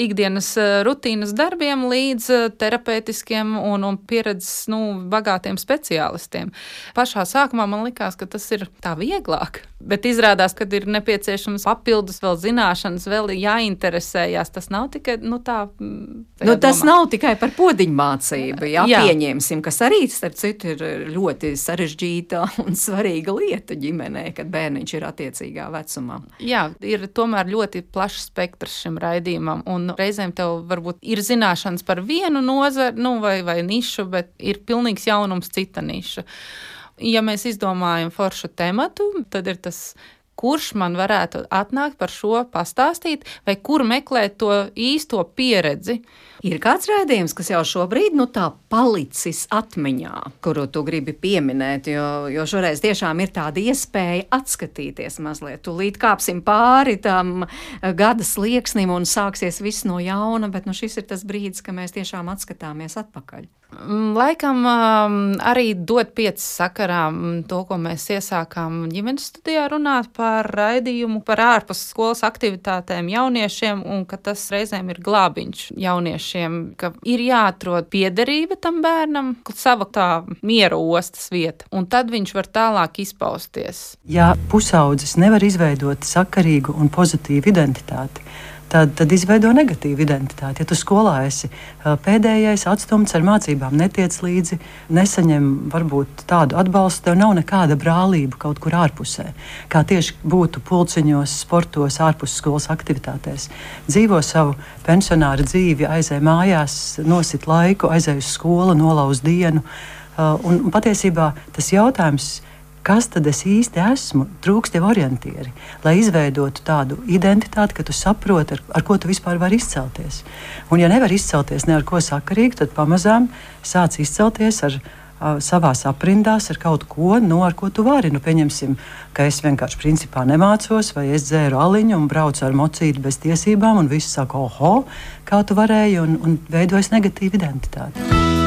ikdienas eh, rutīnas darbiem līdz eh, terapeitiskiem un, un pieredzes nu, bagātiem speciālistiem. Pašā sākumā man likās, ka tas ir tā vieglāk. Bet izrādās, ka ir nepieciešams papildus vēl zināšanas, vēl jāinteresējas. Tas nav tikai nu, tā. Mm, nu, tas domā. nav tikai par podziņu mācību. Jā, jā, pieņemsim, kas arī, starp citu, ir ļoti sarežģīta un svarīga lieta ģimenē, kad bērniņš ir attiecīgā vecumā. Jā, ir tomēr ļoti plašs spektrs šim raidījumam, un reizēm tev varbūt ir zināšanas par vienu nozari nu, vai, vai nišu, bet ir pilnīgs jaunums cita niša ja mēs izdomājam foršu tematu, tad ir tas kurš man varētu atnākt par šo pastāstīt, vai kur meklēt to īsto pieredzi. Ir kāds raidījums, kas jau šobrīd nu, tā palicis atmiņā, kuru tu gribi pieminēt, jo, jo šoreiz tiešām ir tāda iespēja atskatīties mazliet. Tūlīt kāpsim pāri tam gada slieksnim un sāksies viss no jauna, bet nu, šis ir tas brīdis, kad mēs tiešām atskatāmies atpakaļ. Mm, laikam um, arī dot pieci sakarā mm, to, ko mēs iesākām ģimenes studijā runāt par raidījumu, par ārpus skolas aktivitātēm jauniešiem, un ka tas reizēm ir glābiņš jauniešiem, ka ir jāatrod piederība tam bērnam, sava tā miera ostas vieta, un tad viņš var tālāk izpausties. Ja pusaudzis nevar izveidot sakarīgu un pozitīvu identitāti, tad, tad izveido negatīvu identitāti. Ja tu skolā esi pēdējais, atstumts ar mācībām, netiec līdzi, nesaņem varbūt tādu atbalstu, tev nav nekāda brālība kaut kur ārpusē. Kā tieši būtu pulciņos, sportos, ārpus skolas aktivitātēs. Dzīvo savu pensionāru dzīvi, aizēj mājās, nosit laiku, aizēj uz skolu, nolauz dienu. Un, un patiesībā tas jautājums ir kas tad es īsti esmu, trūkst jau orientieri, lai izveidotu tādu identitāti, ka tu saproti, ar, ar ko tu vispār vari izcelties. Un, ja nevar izcelties ne ar ko sakarīgi, tad pamazām sāc izcelties ar savā aprindās ar kaut ko, no ar ko tu vari. Nu, pieņemsim, ka es vienkārši principā nemācos, vai es dzēru aliņu un braucu ar mocīti bez tiesībām, un viss saka, oho, kā tu varēji, un, un veidojas negatīva identitāte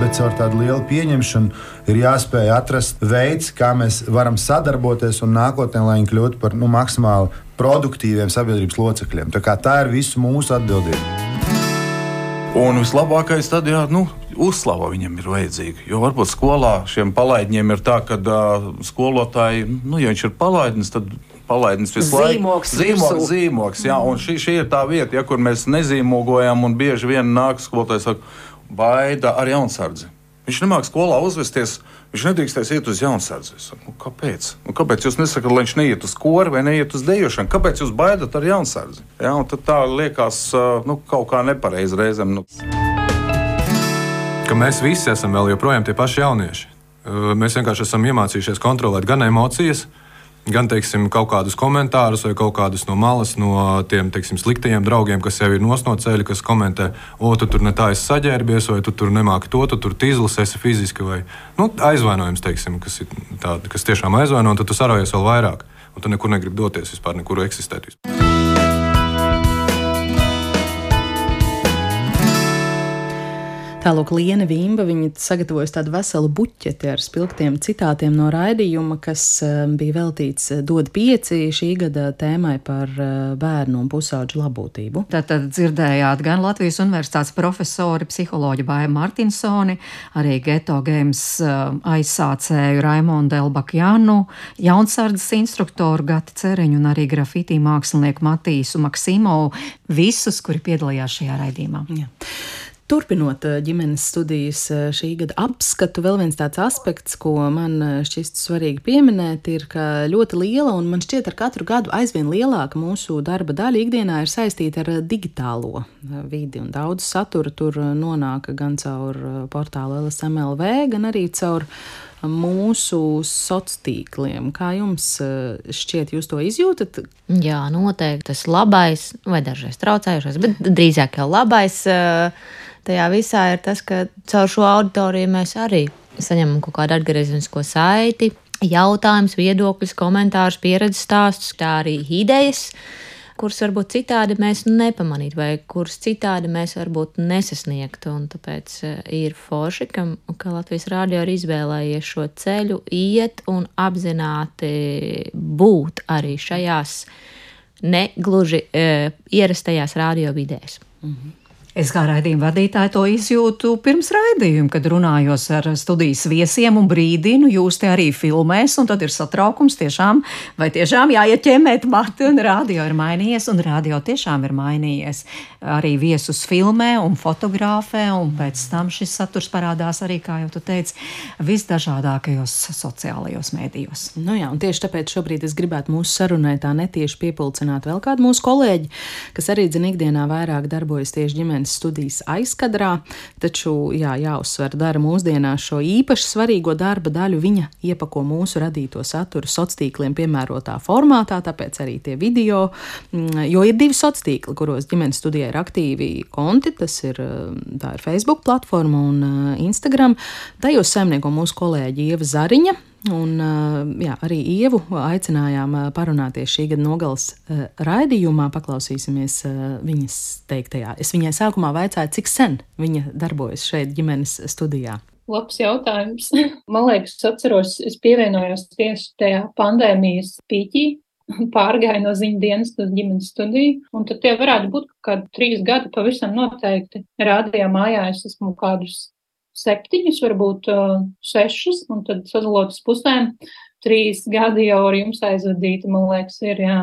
bet caur tādu lielu pieņemšanu ir jāspēj atrast veids, kā mēs varam sadarboties un nākotnē, lai viņi kļūtu par nu, maksimāli produktīviem sabiedrības locekļiem. Tā, tā ir visu mūsu atbildība. Un vislabākais tad, jā, nu, uzslava viņam ir vajadzīga. Jo varbūt skolā šiem palaidņiem ir tā, ka uh, skolotāji, nu, ja viņš ir palaidnis, tad palaidnis visu laiku. Zīmoks, zīmoks, zīmoks jā, un šī, šī ir tā vieta, ja, kur mēs nezīmogojam, un bieži vien nāk skolotājs saka, baida ar jaunsardzi. Viņš nemāks skolā uzvesties, viņš nedrīkstēs iet uz jaunsardzi. Nu, kāpēc? Nu, kāpēc jūs nesakāt, lai viņš neiet uz koru vai neiet uz dejošanu? Kāpēc jūs baidat ar jaunsardzi? Ja, tā liekas nu, kaut kā nepareizi reizēm. Nu. Ka mēs visi esam vēl joprojām tie paši jaunieši. Mēs vienkārši esam iemācījušies kontrolēt gan emocijas, gan teiksim, kaut kādus komentārus vai kaut kādus no malas, no tiem teiksim, sliktajiem draugiem, kas jau ir no ceļa, kas komentē, o, tu tur ne tā esi saģērbies, vai tu tur nemāki to, tu tur tīzlis esi fiziski, vai nu, aizvainojums, teiksim, kas, tādi, kas tiešām aizvaino, tad tu sarojies vēl vairāk, un tu nekur negribi doties vispār, nekur eksistēt. Vispār. Tālāk, Liena Vimba sagatavojas tādu veselu buķeti ar spilgtiem citātiem no raidījuma, kas eh, bija veltīts eh, dod pieci šī gada tēmai par eh, bērnu un pusauģu labklājību. Tātad dzirdējāt gan Latvijas Universitātes profesori, psiholoģi Bāja Martinsoni, arī Geto Games aizsācēju Raimondu Elbakjanu, jaunsardzes instruktoru Gati Ceriņu un arī grafitī mākslinieku Matīsu Maksimovu, visus, kuri piedalījās šajā raidījumā. Jā. Turpinot eh, ģimenes studijas eh, šī gada apskatu, vēl viens tāds aspekts, ko man eh, šķiet svarīgi pieminēt, ir, ka ļoti liela un man šķiet ar katru gadu aizvien lielāka mūsu darba daļa ikdienā ir saistīta ar digitālo vidi. Daudz satura tur nonāk gan caur portālu LSMLV, gan arī caur mūsu sociāliem tīkliem. Kā jums šķiet, jūs to izjūtat? Jā, noteikti tas labais, vai dažreiz traucējušais, bet drīzāk jau labais. Uh, tajā visā ir tas, ka caur šo auditoriju mēs arī saņemam kaut kādu atgriezenisko saiti, jautājumus, viedokļus, komentārus, pieredzes stāstus, kā arī idejas kuras varbūt citādi mēs nepamanītu, vai kuras citādi mēs varbūt nesasniegtu. Un tāpēc eh, ir forši, ka, ka Latvijas rādio ir izvēlējies šo ceļu, iet un apzināti būt arī šajās negluži e, ierastajās radio vidēs. Mm -hmm. Es kā raidījuma vadītāja to izjūtu pirms raidījuma, kad runājos ar studijas viesiem un brīdinu, jūs te arī filmēs, un tad ir satraukums tiešām, vai tiešām jāiet ķemmēt mati, un radio ir mainījies, un radio tiešām ir mainījies. Arī viesus filmē un fotografē, un pēc tam šis saturs parādās arī, kā jau tu teici, visdažādākajos sociālajos mēdījos. Nu jā, un tieši tāpēc šobrīd es gribētu mūsu sarunai tā netieši piepulcināt vēl kādu mūsu kolēģi, kas arī dzen ikdienā vairāk darbojas tieši ģimenes ģimenes studijas aizkadrā, taču jā, jāuzsver, dara mūsdienās šo īpaši svarīgo darba daļu. Viņa iepako mūsu radīto saturu sociāliem tīkliem piemērotā formātā, tāpēc arī tie video, mm, jo ir divi sociāli tīkli, kuros ģimenes studijā ir aktīvi konti. Tas ir, ir Facebook platforma un Instagram. Tajos saimnieko mūsu kolēģi Ieva Zariņa Un, jā, arī Ievu aicinājām parunāties šī gada nogales raidījumā. Paklausīsimies viņas teiktajā. Es viņai sākumā vaicāju, cik sen viņa darbojas šeit, ģimenes studijā. Labs jautājums. Man liekas, es atceros, es pievienojos tieši tajā pandēmijas pīķī, pārgāju no ziņu dienas uz ģimenes studiju. Un tad tie varētu būt kaut kādi trīs gadi pavisam noteikti. Rādījā mājā es esmu kādus septiņus, varbūt sešus, un tad sadalot uz pusēm, trīs gadi jau ar jums aizvadīti, man liekas, ir jā.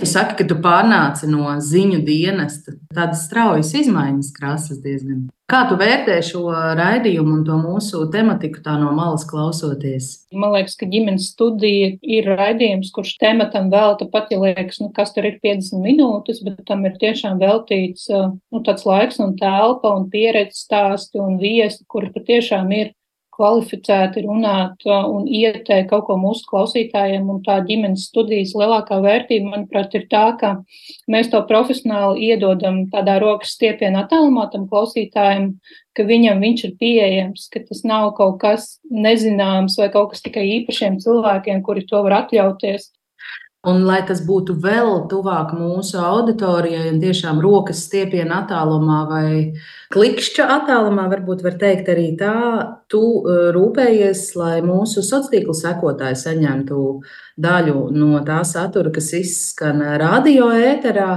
Tu saki, ka tu pārnāci no ziņu dienesta. Tādas straujas izmaiņas krāsas diezgan. Kā tu vērtē šo raidījumu un to mūsu tematiku tā no malas klausoties? Man liekas, ka ģimenes studija ir raidījums, kurš tematam velta pat, ja liekas, nu, kas tur ir 50 minūtes, bet tam ir tiešām veltīts nu, tāds laiks un telpa un pieredzes stāsti un viesi, kuri patiešām ir kvalificēti runāt un ieteikt kaut ko mūsu klausītājiem. Un tā ģimenes studijas lielākā vērtība, manuprāt, ir tā, ka mēs to profesionāli iedodam tādā rokas stiepienā attālumā tam klausītājiem, ka viņam viņš ir pieejams, ka tas nav kaut kas nezināms vai kaut kas tikai īpašiem cilvēkiem, kuri to var atļauties. Un, lai tas būtu vēl tuvāk mūsu auditorijai, un tiešām rokas stiepienā attālumā vai klikšķa attālumā, varbūt var teikt arī tā, tu e, rūpējies, lai mūsu sociālo tīklu sekotāji saņemtu daļu no tā satura, kas izskan radio ēterā.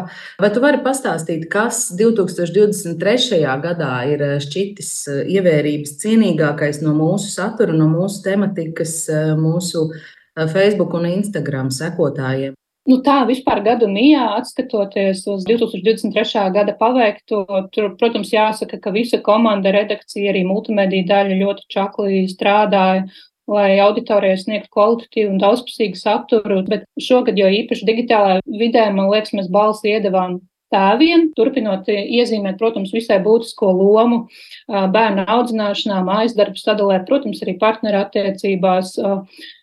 Vai tu vari pastāstīt, kas 2023. gadā ir šķitis ievērības cienīgākais no mūsu satura, no mūsu tematikas, mūsu Facebook un Instagram sekotājiem. Nu, tā vispār gadu mijā, atskatoties uz 2023. gada paveikto, tur, protams, jāsaka, ka visa komanda, redakcija, arī multimediju daļa ļoti čaklī strādāja, lai auditorijai sniegtu kvalitatīvu un daudzpusīgu saturu. Bet šogad, jo īpaši digitālajā vidē, man liekas, mēs balsi iedavām tēviem, turpinot iezīmēt, protams, visai būtisko lomu bērnu audzināšanā, mājas darbu sadalē, protams, arī partneru attiecībās.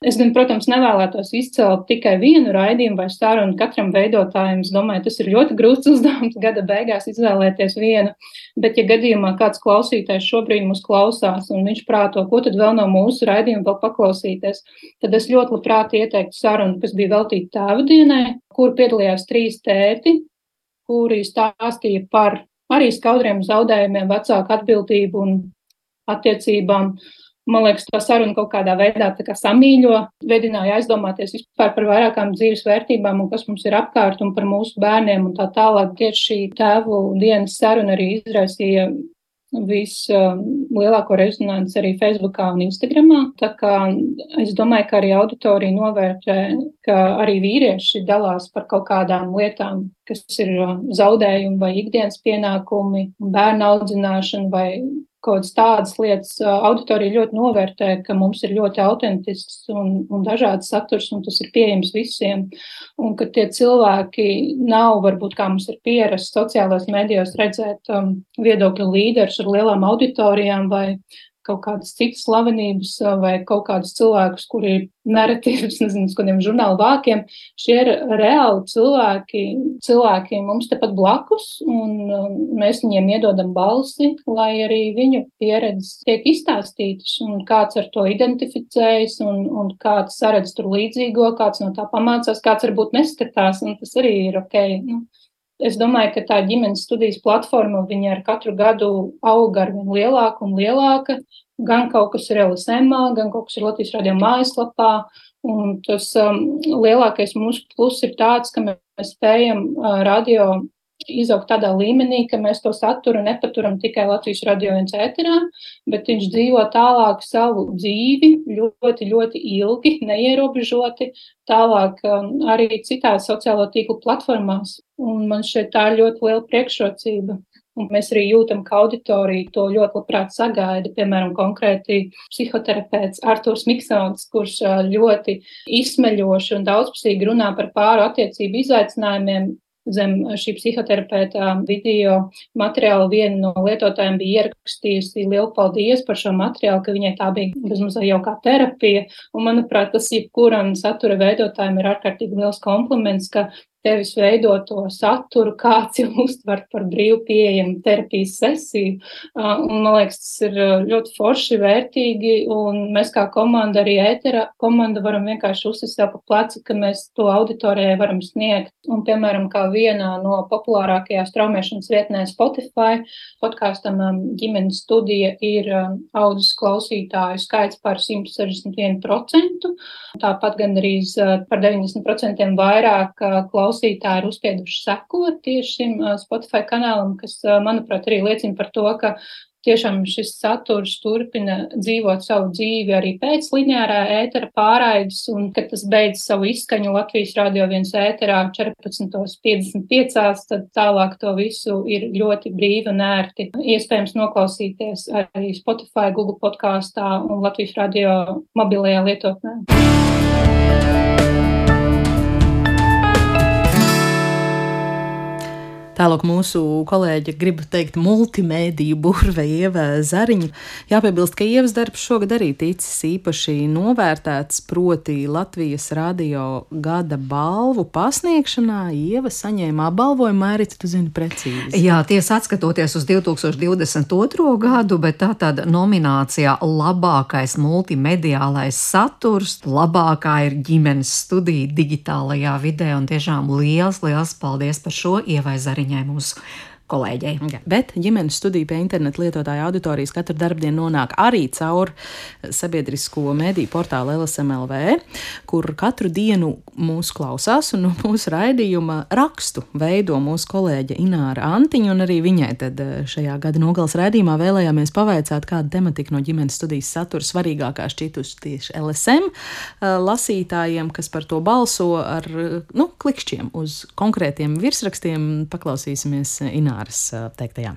Es gan, protams, nevēlētos izcelt tikai vienu raidījumu vai sarunu katram veidotājam. Es domāju, tas ir ļoti grūts uzdevums gada beigās izvēlēties vienu, bet ja gadījumā kāds klausītājs šobrīd mūs klausās un viņš prāto, ko tad vēl no mūsu raidījuma vēl paklausīties, tad es ļoti labprāt ieteiktu sarunu, kas bija veltīta tēva dienai, kur piedalījās trīs tēti kuri stāstīja par arī skaudriem zaudējumiem, vecāku atbildību un attiecībām. Man liekas, tā saruna kaut kādā veidā kā samīļo, vedināja aizdomāties vispār par vairākām dzīves vērtībām un kas mums ir apkārt un par mūsu bērniem un tā tālāk. Tieši šī tēvu dienas saruna arī izraisīja vislielāko rezonanci arī Facebookā un Instagramā. Tā kā es domāju, ka arī auditorija novērtē, ka arī vīrieši dalās par kaut kādām lietām, kas ir zaudējumi vai ikdienas pienākumi, bērnu audzināšana vai kaut kādas tādas lietas auditorija ļoti novērtē, ka mums ir ļoti autentisks un, un dažāds saturs, un tas ir pieejams visiem. Un ka tie cilvēki nav, varbūt kā mums ir pierasts sociālajos medijos, redzēt um, viedokļu līderus ar lielām auditorijām vai kaut kādas citas slavenības vai kaut kādus cilvēkus, kuri nereti ir, nezinu, kādiem žurnālu vākiem. Šie ir reāli cilvēki, cilvēki mums tepat blakus, un mēs viņiem iedodam balsi, lai arī viņu pieredzes tiek izstāstītas, un kāds ar to identificējas, un, un kāds saredz tur līdzīgo, kāds no tā pamācās, kāds varbūt neskatās, un tas arī ir ok. Nu, Es domāju, ka tā ģimenes studijas platforma ar katru gadu aug ar vien lielāku un lielāku. Gan kaut kas ir LSM, gan kaut kas ir Latvijas radio mājaslapā. Un tas um, lielākais mūsu pluss ir tāds, ka mēs spējam uh, radio izaugt tādā līmenī, ka mēs to saturu nepaturam tikai Latvijas radio viens ēterā, bet viņš dzīvo tālāk savu dzīvi ļoti, ļoti ilgi, neierobežoti, tālāk um, arī citās sociālo tīklu platformās. Un man šeit tā ir ļoti liela priekšrocība. Un mēs arī jūtam, ka auditorija to ļoti labprāt sagaida. Piemēram, konkrēti psihoterapeits Arthurs Miksons, kurš uh, ļoti izsmeļoši un daudzpusīgi runā par pāru attiecību izaicinājumiem, zem šī psihoterapeita video materiāla viena no lietotājiem bija ierakstījusi lielu paldies par šo materiālu, ka viņai tā bija bezmazliet jau kā terapija. Un, manuprāt, tas jebkuram satura veidotājiem ir ārkārtīgi liels kompliments, ka tevis veidoto saturu, kāds jau uztver par brīvu pieejamu terapijas sesiju. Un, man liekas, tas ir ļoti forši, vērtīgi, un mēs kā komanda, arī ētera komanda, varam vienkārši uzsist sev pa plecu, ka mēs to auditorijai varam sniegt. Un, piemēram, kā vienā no populārākajās traumēšanas vietnē Spotify podkāstam ģimenes studija ir audzes klausītāju skaits par 161%, tāpat gan arī par 90% vairāk klausītāju klausītāji ir uzspieduši sekot tieši šim Spotify kanālam, kas, manuprāt, arī liecina par to, ka tiešām šis saturs turpina dzīvot savu dzīvi arī pēc lineārā ētera pārraides, un kad tas beidz savu izskaņu Latvijas radio viens ēterā 14.55, tad tālāk to visu ir ļoti brīvi un ērti. Iespējams noklausīties arī Spotify, Google podkāstā un Latvijas radio mobilajā lietotnē. Tālāk mūsu kolēģi grib teikt multimēdiju burve Ieva Zariņa. Jāpiebilst, ka Ievas darbs šogad arī ticis īpaši novērtēts, proti Latvijas radio gada balvu pasniegšanā. Ieva saņēma apbalvojumu, Mērita, tu zini precīzi. Jā, tiesa atskatoties uz 2022. gadu, bet tā tad nominācijā labākais multimediālais saturs, labākā ir ģimenes studija digitālajā vidē, un tiešām liels, liels paldies par šo Ievai Zariņai viņai mūsu kolēģei. Ja, bet ģimenes studija pie interneta lietotāja auditorijas katru darbdienu nonāk arī caur sabiedrisko mediju portālu LSMLV, kur katru dienu mūs klausās un no mūsu raidījuma rakstu veido mūsu kolēģe Ināra Antiņa, arī viņai eh, šajā gada nogales raidījumā vēlējāmies pavaicāt, kāda tematika no ģimenes studijas satura svarīgākā šķitus tieši LSM eh, lasītājiem, kas par to balso ar nu, klikšķiem uz konkrētiem virsrakstiem. Paklausīsimies Ināra Ināras teiktajā.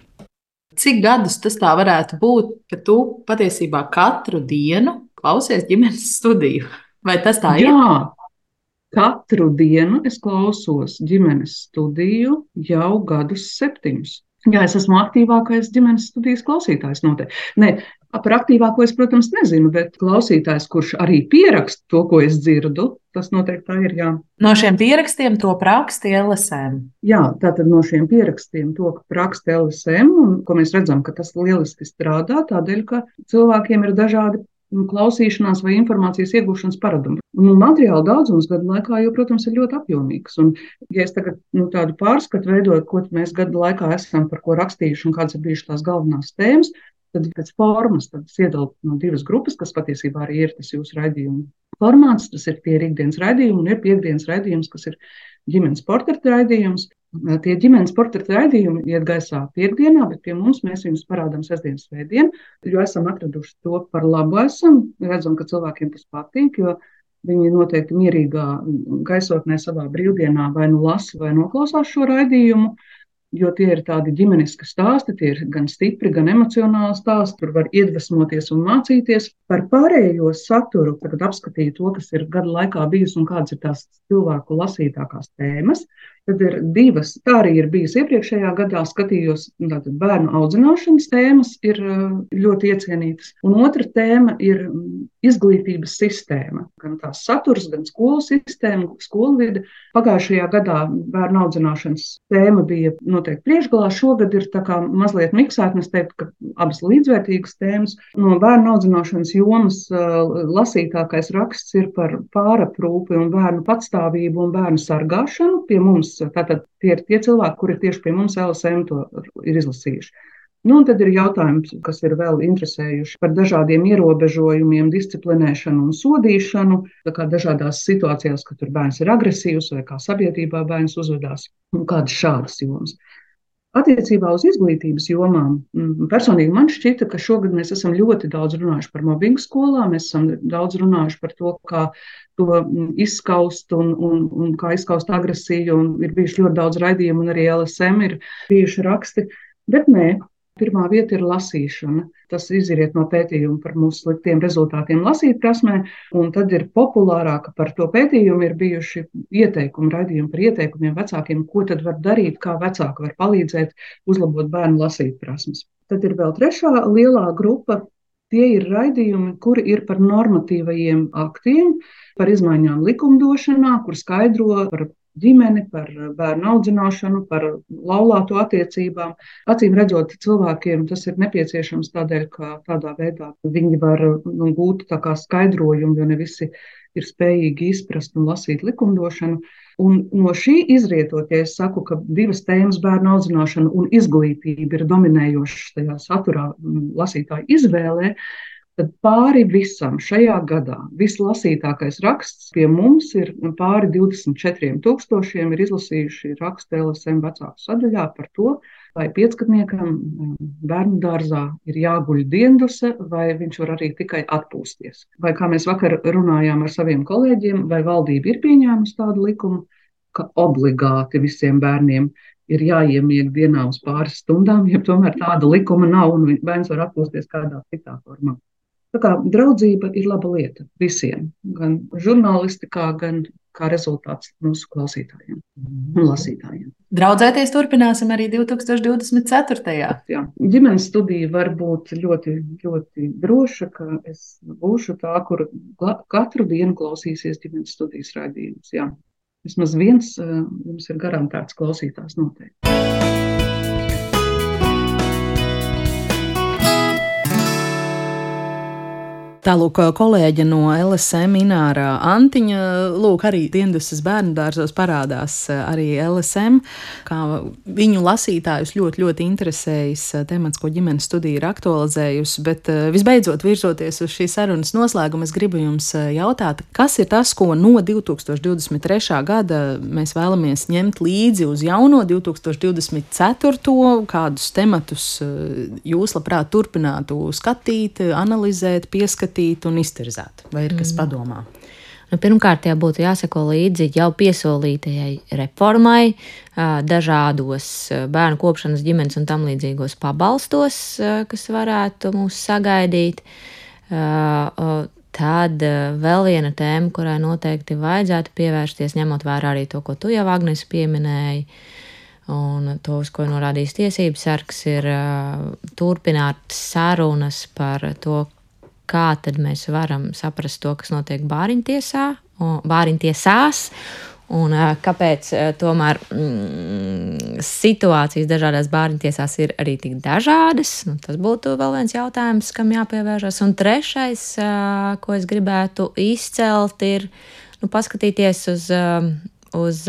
Cik gadus tas tā varētu būt, ka tu patiesībā katru dienu klausies ģimenes studiju? Vai tas tā Jā. ir? Katru dienu es klausos ģimenes studiju jau gadus septiņus. Jā, es esmu aktīvākais ģimenes studijas klausītājs. Noteikti. Ne, Par aktīvāko es, protams, nezinu, bet klausītājs, kurš arī pieraksta to, ko es dzirdu, tas noteikti tā ir. Jā. No šiem pierakstiem to raksta LSM. Jā, tātad no šiem pierakstiem to raksta LSM, un ko mēs redzam, ka tas lieliski strādā, tādēļ, ka cilvēkiem ir dažādi klausīšanās vai informācijas iegūšanas paradumi. Nu, materiāla daudzums gadu laikā, jau, protams, ir ļoti apjomīgs. Un, ja es tagad nu, tādu pārskatu veidoju, ko mēs gadu laikā esam par ko rakstījuši un kādas ir bijušas tās galvenās tēmas, Tad pēc formas tad iedalīt no divas grupas, kas patiesībā arī ir tas jūsu raidījuma formāts. Tas ir tie ikdienas raidījumi un ir piekdienas raidījums, kas ir ģimenes portreta raidījums. Tie ģimenes portreta raidījumi iet gaisā piekdienā, bet pie mums mēs viņus parādām sestdienas svētdien, jo esam atraduši to par labu. Esam redzam, ka cilvēkiem tas patīk, jo viņi noteikti mierīgā gaisotnē savā brīvdienā vai nu lasa vai noklausās šo raidījumu jo tie ir tādi ģimeniski stāsti, tie ir gan stipri, gan emocionāli stāsti, tur var iedvesmoties un mācīties. Par pārējo saturu, kad apskatīju to, kas ir gadu laikā bijis un kādas ir tās cilvēku lasītākās tēmas, Tad ir divas, tā arī ir bijis iepriekšējā gadā, skatījos, tātad bērnu audzināšanas tēmas ir ļoti iecienītas. Un otra tēma ir izglītības sistēma. Gan tās saturs, gan skolu sistēma, skolu vide. Pagājušajā gadā bērnu audzināšanas tēma bija noteikti priekšgalā. Šogad ir tā kā mazliet miksēta, es teiktu, ka abas līdzvērtīgas tēmas. No bērnu audzināšanas jomas lasītākais raksts ir par pāraprūpi un bērnu patstāvību un bērnu sargāšanu pie mums Tātad tie ir tie cilvēki, kuri tieši pie mums LSM to ir izlasījuši. Nu, un tad ir jautājums, kas ir vēl interesējuši par dažādiem ierobežojumiem, disciplinēšanu un sodīšanu. Dažādās situācijās, kad bērns ir agresīvs vai kā sabiedrībā bērns uzvedās, un kādas šādas jomas. Attiecībā uz izglītības jomām, personīgi man šķita, ka šogad mēs esam ļoti daudz runājuši par mobbingu skolā. Mēs esam daudz runājuši par to, kā to mm, izskaust un, un, un kā izskaust agresiju. Ir bijuši ļoti daudz raidījumu, un arī LSM ir bijuši raksti. Bet nē, pirmā vieta ir lasīšana. Tas izriet no pētījuma par mūsu sliktiem rezultātiem lasīt prasmē, un tad ir populārāka par to pētījumu ir bijuši ieteikumi, raidījumi par ieteikumiem vecākiem, ko tad var darīt, kā vecāki var palīdzēt uzlabot bērnu lasīt prasmes. Tad ir vēl trešā lielā grupa. Tie ir raidījumi, kuri ir par normatīvajiem aktiem, par izmaiņām likumdošanā, kur skaidro par ģimeni, par bērnu audzināšanu, par laulāto attiecībām. Acīm redzot, cilvēkiem tas ir nepieciešams tādēļ, ka tādā veidā viņi var nu, gūt skaidrojumu, jo ne visi ir spējīgi izprast un lasīt likumdošanu. Un no šī izrietot, ja es saku, ka divas tēmas, bērnu audzināšana un izglītība, ir dominējošas tajā saturā, lasītāju izvēlē, Tad pāri visam šajā gadā vislasītākais raksts pie mums ir pāri 24,000 ir izlasījuši rakstu LSM vecāku sadaļā par to, vai piecgadniekam mm, bērnu dārzā ir jāguļ dienduse, vai viņš var arī tikai atpūsties. Vai kā mēs vakar runājām ar saviem kolēģiem, vai valdība ir pieņēmusi tādu likumu, ka obligāti visiem bērniem ir jāiemieg dienā uz pāris stundām, ja tomēr tāda likuma nav un bērns var atpūsties kādā citā formā. Tā kā draudzība ir laba lieta visiem, gan žurnālistikā, gan kā rezultāts mūsu klausītājiem un lasītājiem. Draudzēties turpināsim arī 2024. Jā, ģimenes studija var būt ļoti, ļoti droša, ka es būšu tā, kur katru dienu klausīsies ģimenes studijas raidījumus. Vismaz viens eh, jums ir garantēts klausītājs noteikti. Tālūk, kolēģe no LSM Ināra Antiņa, lūk, arī Dienvidas bērnu dārzos parādās arī LSM, kā viņu lasītājus ļoti, ļoti interesējas temats, ko ģimenes studija ir aktualizējusi, bet visbeidzot, virzoties uz šī sarunas noslēgumu, es gribu jums jautāt, kas ir tas, ko no 2023. gada mēs vēlamies ņemt līdzi uz jauno 2024. kādus tematus jūs labprāt turpinātu skatīt, analizēt, pieskatīt izskatīt un iztirzēt? Vai ir kas mm. padomā? Nu, pirmkārt, jau būtu jāseko līdzi jau piesolītajai reformai, dažādos bērnu kopšanas ģimenes un tam līdzīgos pabalstos, kas varētu mūs sagaidīt. Tad vēl viena tēma, kurai noteikti vajadzētu pievērsties, ņemot vērā arī to, ko tu jau, Agnēs, pieminēji, un to, uz ko norādījis tiesības sargs, ir turpināt sarunas par to, kā tad mēs varam saprast to, kas notiek bāriņtiesā, bāriņtiesās. Un kāpēc tomēr mm, situācijas dažādās bāriņtiesās ir arī tik dažādas? Nu, tas būtu vēl viens jautājums, kam jāpievēršas. Un trešais, ko es gribētu izcelt, ir nu, paskatīties uz, uz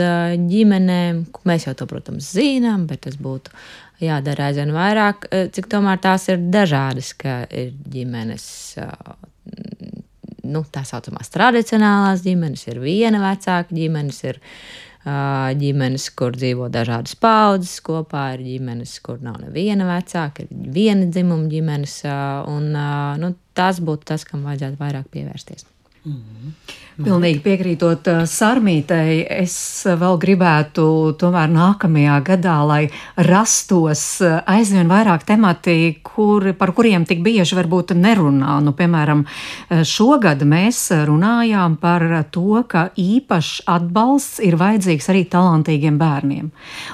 ģimenēm. Mēs jau to, protams, zinām, bet tas būtu jādara aizvien vairāk, eh, cik tomēr tās ir dažādas, ka ir ģimenes. Eh, nu, tā saucamās tradicionālās ģimenes, ir viena vecāka ģimenes, ir uh, ģimenes, kur dzīvo dažādas paudzes kopā, ir ģimenes, kur nav neviena vecāka, ir viena dzimuma ģimenes, un nu, tas būtu tas, kam vajadzētu vairāk pievērsties. Mm -hmm. Pilnīgi piekrītot uh, Sarmītei, es vēl gribētu tomēr nākamajā gadā, lai rastos uh, aizvien vairāk temati, kur, par kuriem tik bieži varbūt nerunā. Nu, piemēram, šogad mēs runājām par to, ka īpašs atbalsts ir vajadzīgs arī talantīgiem bērniem.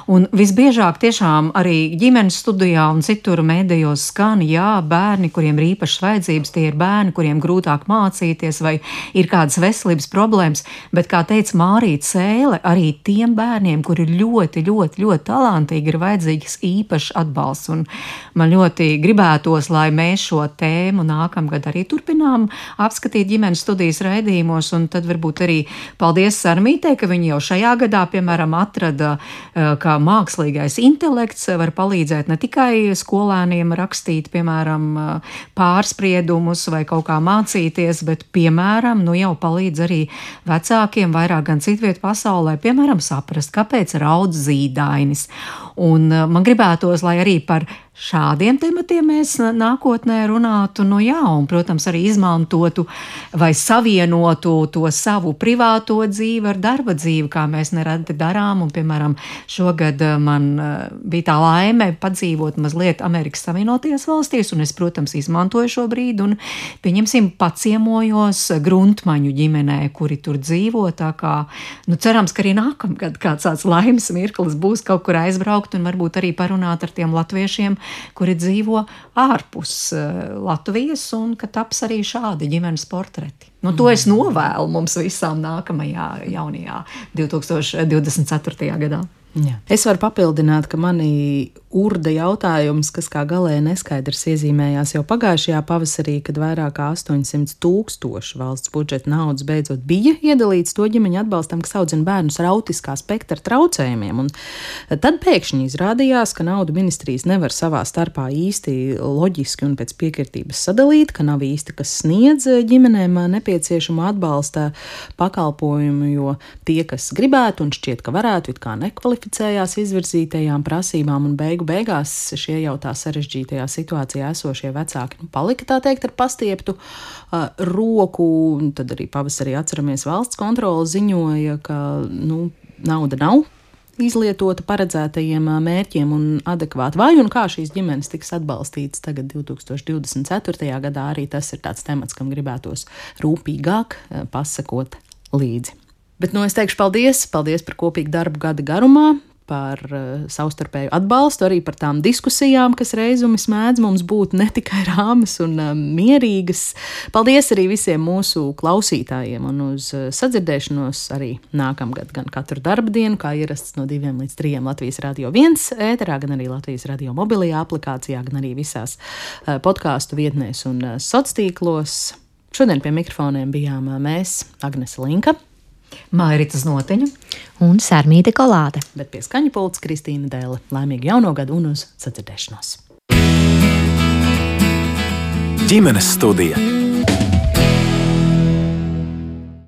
Un visbiežāk tiešām arī ģimenes studijā un citur mēdījos skan, jā, bērni, kuriem ir īpašas vajadzības, tie ir bērni, kuriem grūtāk mācīties vai ir kādas veselības problēmas, bet, kā teica Mārīta Sēle, arī tiem bērniem, kuri ir ļoti, ļoti, ļoti talantīgi, ir vajadzīgs īpašs atbalsts. Un man ļoti gribētos, lai mēs šo tēmu nākamgad arī turpinām apskatīt ģimenes studijas raidījumos, un tad varbūt arī paldies Sarmītei, ka viņi jau šajā gadā, piemēram, atrada, eh, kā mākslīgais intelekts var palīdzēt ne tikai skolēniem rakstīt, piemēram, eh, pārspriedumus vai kaut kā mācīties, bet, piemēram, nu jau palīdz arī vecākiem vairāk gan citvietu pasaulē, piemēram, saprast, kāpēc raud zīdainis. Un eh, man gribētos, lai arī par šādiem tematiem mēs nākotnē runātu, nu jā, un, protams, arī izmantotu vai savienotu to savu privāto dzīvi ar darba dzīvi, kā mēs nereti darām. Un, piemēram, šogad eh, man eh, bija tā laime padzīvot mazliet Amerikas Savienotajās valstīs, un es, protams, izmantoju šo brīdi un, pieņemsim, paciemojos gruntmaņu ģimenē, kuri tur dzīvo. Tā kā, nu, cerams, ka arī nākamgad kāds tāds laimes mirklis būs kaut kur aizbraukt un varbūt arī parunāt ar tiem latviešiem, kuri dzīvo ārpus eh, Latvijas, un ka taps arī šādi ģimenes portreti. Nu, to es novēlu mums visām nākamajā, jaunajā 2024. gadā. Jā. Es varu papildināt, ka manī urda jautājums, kas kā galēji neskaidrs iezīmējās jau pagājušajā pavasarī, kad vairāk kā 800 tūkstoši valsts budžeta naudas beidzot bija iedalīts to ģimeņu atbalstam, kas audzina bērnus ar autiskā spektra traucējumiem. Un tad pēkšņi izrādījās, ka naudu ministrijas nevar savā starpā īsti loģiski un pēc piekritības sadalīt, ka nav īsti kas sniedz ģimenēm nepieciešamo atbalsta pakalpojumu, jo tie, kas gribētu un šķiet, ka varētu, it kā nekvalificēt, nekvalificējās izvirzītajām prasībām, un beigu beigās šie jau tā sarežģītajā situācijā esošie vecāki nu, palika tā teikt ar pastieptu uh, roku. Tad arī pavasarī atceramies valsts kontroli ziņoja, ka nu, nauda nav izlietota paredzētajiem mērķiem un adekvāti. Vai un kā šīs ģimenes tiks atbalstītas tagad, 2024. gadā, arī tas ir tāds temats, kam gribētos rūpīgāk pasakot līdzi. Bet nu, es teikšu paldies, paldies par kopīgu darbu gada garumā, par uh, savstarpēju atbalstu, arī par tām diskusijām, kas reizumi mēdz mums būt ne tikai rāmas un uh, mierīgas. Paldies arī visiem mūsu klausītājiem un uz uh, sadzirdēšanos arī nākamgad, gan katru dienu, kā ierasts no diviem līdz trijiem Latvijas Rādio 1 ēterā, gan arī Latvijas Radio mobilajā aplikācijā, gan arī visās uh, podkāstu vietnēs un uh, sociālos tīklos. Šodien pie mikrofoniem bijām mēs, Agnese Linka. Mairita Znotiņa un Sārmīte Kolāte. Bet pie skaņa pults Kristīna Dēle. Laimīgu jauno gadu un uz sadzirdēšanos! Ģimenes studija